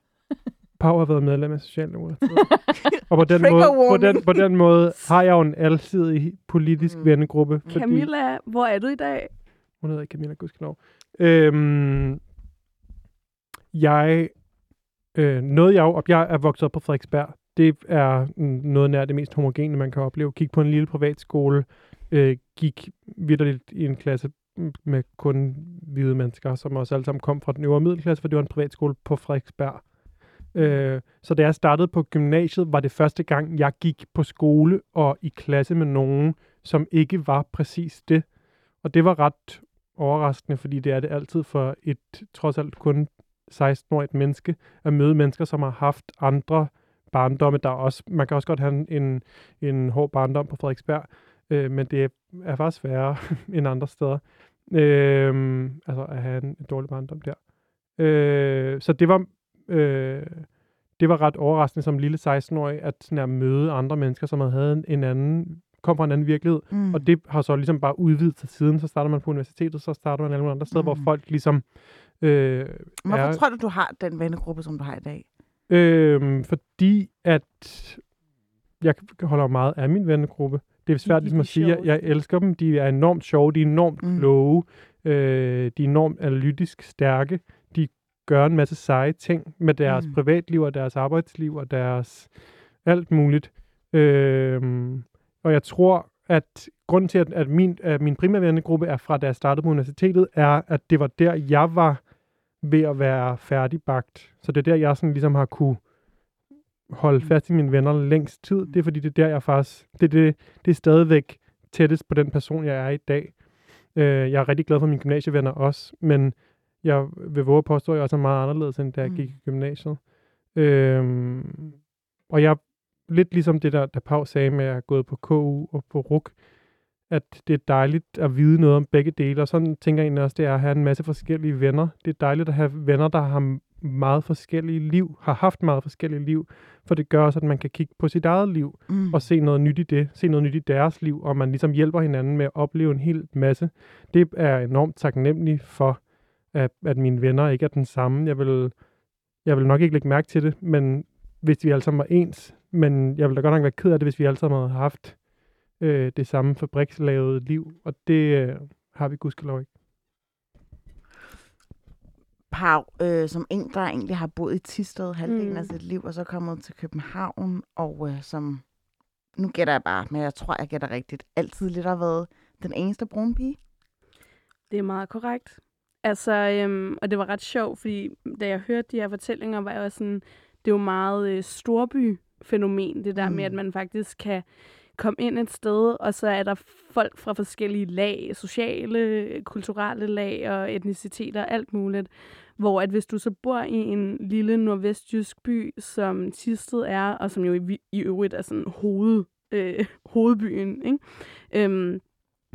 Speaker 3: Pau har været medlem af Socialdemokratiet. og på den, måde, på, den, på den måde har jeg jo en alsidig politisk
Speaker 1: Mm.
Speaker 3: vennegruppe. Fordi
Speaker 2: Camilla, hvor er du i dag?
Speaker 3: Hun hedder ikke Camilla Gudskelov. Øhm, jeg, øh, noget jeg og jeg er vokset op på Frederiksberg, det er noget nær det mest homogene, man kan opleve. Gik på en lille privatskole, øh, gik vidderligt i en klasse med kun hvide mennesker, som også alle sammen kom fra den øvre middelklasse, for det var en privatskole på Frederiksberg. Øh, så da jeg startede på gymnasiet, var det første gang, jeg gik på skole og i klasse med nogen, som ikke var præcis det. Og det var ret overraskende, fordi det er det altid for et trods alt kun 16-årigt menneske at møde mennesker, som har haft andre barndomme. Der er også, man kan også godt have en, en hård barndom på Frederiksberg, øh, men det er faktisk værre end andre steder. Øh, altså at have en, en dårlig barndom der. Øh, så det var, øh, det var ret overraskende som lille 16-årig, at, sådan at møde andre mennesker, som havde en, en anden, kom fra en anden virkelighed,
Speaker 1: Mm.
Speaker 3: og det har så ligesom bare udvidet sig siden. Så starter man på universitetet, så starter man alle mulige andre steder, mm. hvor folk ligesom... Øh,
Speaker 1: Hvorfor
Speaker 3: er,
Speaker 1: tror du, du har den vennegruppe, som du har i dag?
Speaker 3: øh, fordi at jeg holder meget af min vennegruppe. Det er svært
Speaker 2: de
Speaker 3: ligesom at sige, jeg, jeg elsker dem. De er enormt sjove, de er enormt
Speaker 1: Mm.
Speaker 3: mm. kloge, øh, de er enormt analytisk stærke. De gør en masse seje ting med deres
Speaker 1: Mm.
Speaker 3: mm. privatliv og deres arbejdsliv og deres alt muligt. Øh, og jeg tror, at grunden til, at, at, min, at min primære vennegruppe er fra, da jeg startede på universitetet, er, at det var der, jeg var ved at være færdigbagt. Så det er der, jeg sådan ligesom har kunne holde fast i mine venner længst tid. Det er fordi, det er der, jeg faktisk... Det, det, det er stadigvæk tættest på den person, jeg er i dag. Øh, jeg er rigtig glad for mine gymnasievenner også, men jeg vil våge at påstå, at jeg også er meget anderledes, end da jeg
Speaker 1: Mm.
Speaker 3: gik i gymnasiet. Øhm, og jeg lidt ligesom det der, der Pau sagde med at have gået på KU og på RUK, at det er dejligt at vide noget om begge dele, og sådan tænker jeg egentlig også, det er at have en masse forskellige venner. Det er dejligt at have venner, der har meget forskellige liv, har haft meget forskellige liv, for det gør også, at man kan kigge på sit eget liv,
Speaker 1: Mm.
Speaker 3: og se noget nyt i det, se noget nyt i deres liv, og man ligesom hjælper hinanden med at opleve en hel masse. Det er jeg enormt taknemmelig for, at, at mine venner ikke er den samme. Jeg vil, jeg vil nok ikke lægge mærke til det, men hvis vi alle sammen var ens, men jeg vil da godt nok være ked af det, hvis vi alle sammen havde haft øh, det samme fabrikslavede liv, og det øh, har vi gudskelov ikke.
Speaker 1: Pau, øh, som en, der egentlig har boet i Tisted halvdelen
Speaker 2: Mm.
Speaker 1: af sit liv, og så kommet til København, og øh, som, nu gætter jeg bare, men jeg tror, jeg gætter rigtigt, altid lidt har været den eneste brune pige.
Speaker 2: Det er meget korrekt. Altså, øhm, og det var ret sjovt, fordi da jeg hørte de her fortællinger, var jeg også sådan, det er jo meget øh, storby-fænomen, det der mm. med,
Speaker 1: Mm.
Speaker 2: at man faktisk kan komme ind et sted, og så er der folk fra forskellige lag, sociale, kulturelle lag og etniciteter, alt muligt. Hvor at hvis du så bor i en lille nordvestjysk by, som Tisted er, og som jo i, i øvrigt er sådan hoved, øh, hovedbyen, ikke? Øhm,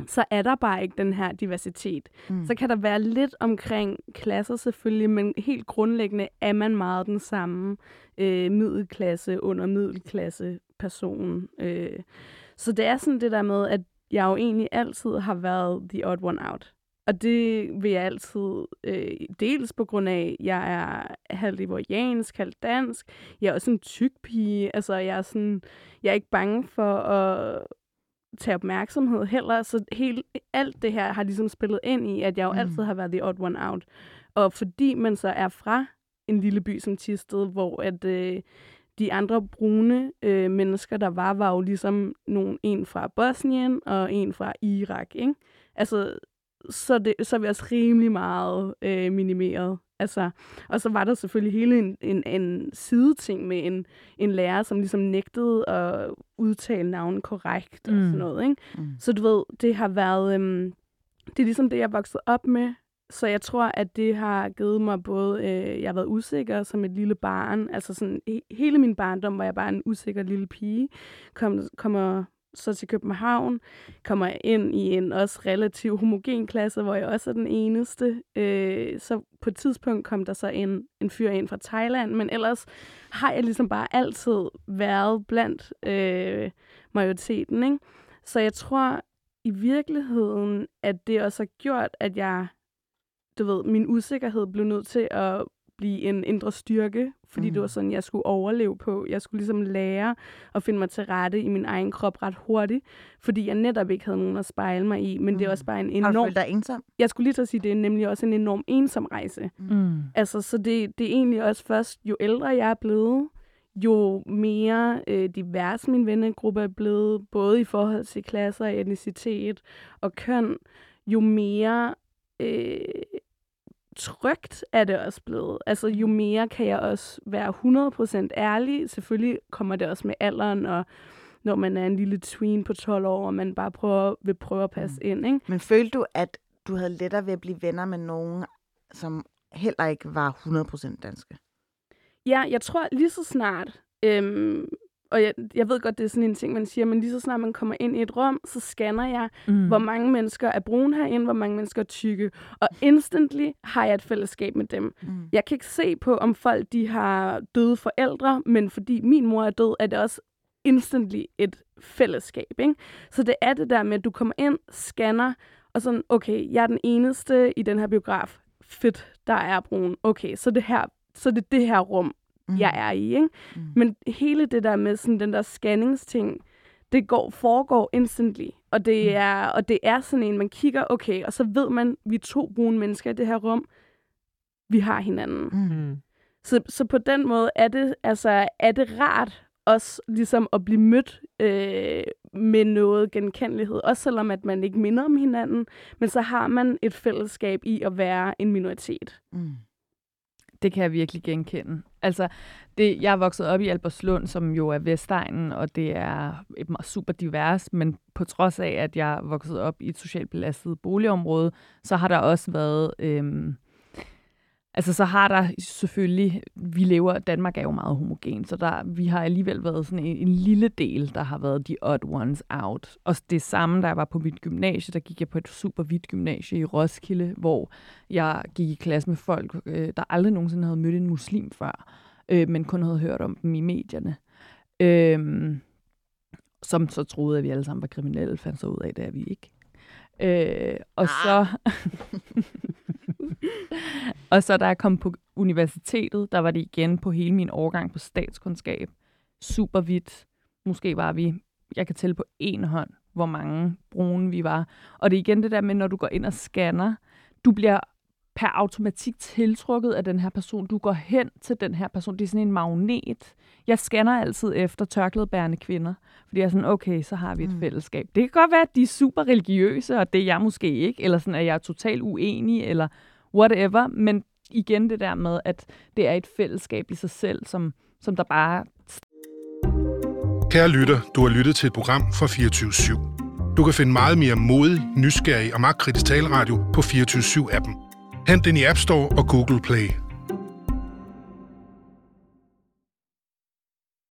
Speaker 2: så er der bare ikke den her diversitet.
Speaker 1: Mm.
Speaker 2: Så kan der være lidt omkring klasser selvfølgelig, men helt grundlæggende er man meget den samme øh, middelklasse, under middelklasse person. Øh, Så det er sådan det der med, at jeg jo egentlig altid har været the odd one out. Og det vil jeg altid, øh, dels på grund af, at jeg er halvt ivoriansk, halvt dansk. Jeg er også en tyk pige. Altså, jeg er, sådan, jeg er ikke bange for at tage opmærksomhed heller. Så helt, alt det her har ligesom spillet ind i, at jeg jo mm. altid har været the odd one out. Og fordi man så er fra en lille by som Tisted, hvor at, øh, de andre brune øh, mennesker, der var, var jo ligesom nogen, en fra Bosnien og en fra Irak. Ikke? Altså, så, det, så er vi også rimelig meget øh, minimeret. Altså, og så var der selvfølgelig hele en, en, en sideting med en, en lærer, som ligesom nægtede at udtale navnet korrekt mm. og sådan noget. Ikke? Mm. Så du ved, det har været... Øhm, det er ligesom det, jeg voksede op med. Så jeg tror, at det har givet mig både... Øh, jeg har været usikker som et lille barn. Altså sådan, he, hele min barndom var jeg bare en usikker lille pige. Kom, kommer så til København, kommer jeg ind i en også relativt homogen klasse, hvor jeg også er den eneste. Øh, så på et tidspunkt kom der så en, en fyr ind fra Thailand, men ellers har jeg ligesom bare altid været blandt øh, majoriteten. Ikke? Så jeg tror i virkeligheden, at det også har gjort, at jeg, du ved, min usikkerhed blev nødt til at blive en indre styrke, fordi mm. det var sådan, jeg skulle overleve på. Jeg skulle ligesom lære at finde mig til rette i min egen krop ret hurtigt, fordi jeg netop ikke havde nogen at spejle mig i. Men mm. det er også bare en enorm... Har
Speaker 1: du følt dig ensom?
Speaker 2: Jeg skulle lige at sige, det er nemlig også en enorm ensom rejse. Mm. Altså, så det, det er egentlig også først, jo ældre jeg er blevet, jo mere øh, divers min vennegruppe er blevet, både i forhold til klasser, etnicitet og køn, jo mere øh, trygt er det også blevet. Altså, jo mere kan jeg også være 100% ærlig. Selvfølgelig kommer det også med alderen, og når man er en lille tween på 12 år, og man bare prøver, vil prøve at passe mm. ind. Ikke?
Speaker 1: Men følte du, at du havde lettere ved at blive venner med nogen, som heller ikke var 100% danske?
Speaker 2: Ja, jeg tror lige så snart, øhm, og jeg, jeg ved godt, det er sådan en ting, man siger, men lige så snart man kommer ind i et rum, så scanner jeg, mm. hvor mange mennesker er brune herinde, hvor mange mennesker er tykke. Og instantly har jeg et fællesskab med dem. Mm. Jeg kan ikke se på, om folk de har døde forældre, men fordi min mor er død, er det også instantly et fællesskab. Ikke? Så det er det der med, at du kommer ind, scanner, og sådan, okay, jeg er den eneste i den her biograf. Fedt, der er brun. Okay, så det her, så det er det her rum, mm. jeg er i. Ikke? Mm. Men hele det der med sådan den der scanningsting, det går, foregår instantly. Og det, mm. er, og det er sådan en, man kigger, okay, og så ved man, vi er to brune mennesker i det her rum. Vi har hinanden. Mm. Så, så på den måde er det, altså, er det rart også ligesom at blive mødt øh, med noget genkendelighed. Også selvom at man ikke minder om hinanden, men så har man et fællesskab i at være en minoritet. Mm.
Speaker 4: Det kan jeg virkelig genkende. Altså, det, jeg er vokset op i Alberslund, som jo er Vestegnen, og det er et super divers, men på trods af, at jeg er vokset op i et socialt belastet boligområde, så har der også været... Øhm, Altså, så har der selvfølgelig, vi lever, Danmark er jo meget homogen, så der, vi har alligevel været sådan en, en lille del, der har været de odd ones out. Og det samme, da jeg var på mit gymnasie, der gik jeg på et super hvidt gymnasie i Roskilde, hvor jeg gik i klasse med folk, øh, der aldrig nogensinde havde mødt en muslim før, øh, men kun havde hørt om dem i medierne. Øh, som så troede, at vi alle sammen var kriminelle, fandt så ud af, det er vi ikke. Øh, og ah. så... og så da jeg kom på universitetet, der var det igen på hele min årgang på statskundskab. Super vidt. Måske var vi, jeg kan tælle på en hånd, hvor mange brune vi var. Og det er igen det der med, når du går ind og scanner, du bliver per automatik tiltrukket af den her person. Du går hen til den her person. Det er sådan en magnet. Jeg scanner altid efter tørklædebærende kvinder, fordi jeg er sådan, okay, så har vi et mm. fællesskab. Det kan godt være, at de er super religiøse, og det er jeg måske ikke, eller sådan, at jeg er totalt uenig, eller whatever, men igen det der med, at det er et fællesskab i sig selv, som, som der bare...
Speaker 5: Kære lytter, du har lyttet til et program fra 24 /7. Du kan finde meget mere modig, nysgerrig og magtkritisk taleradio på 24 7 appen Hent den i App Store og Google Play.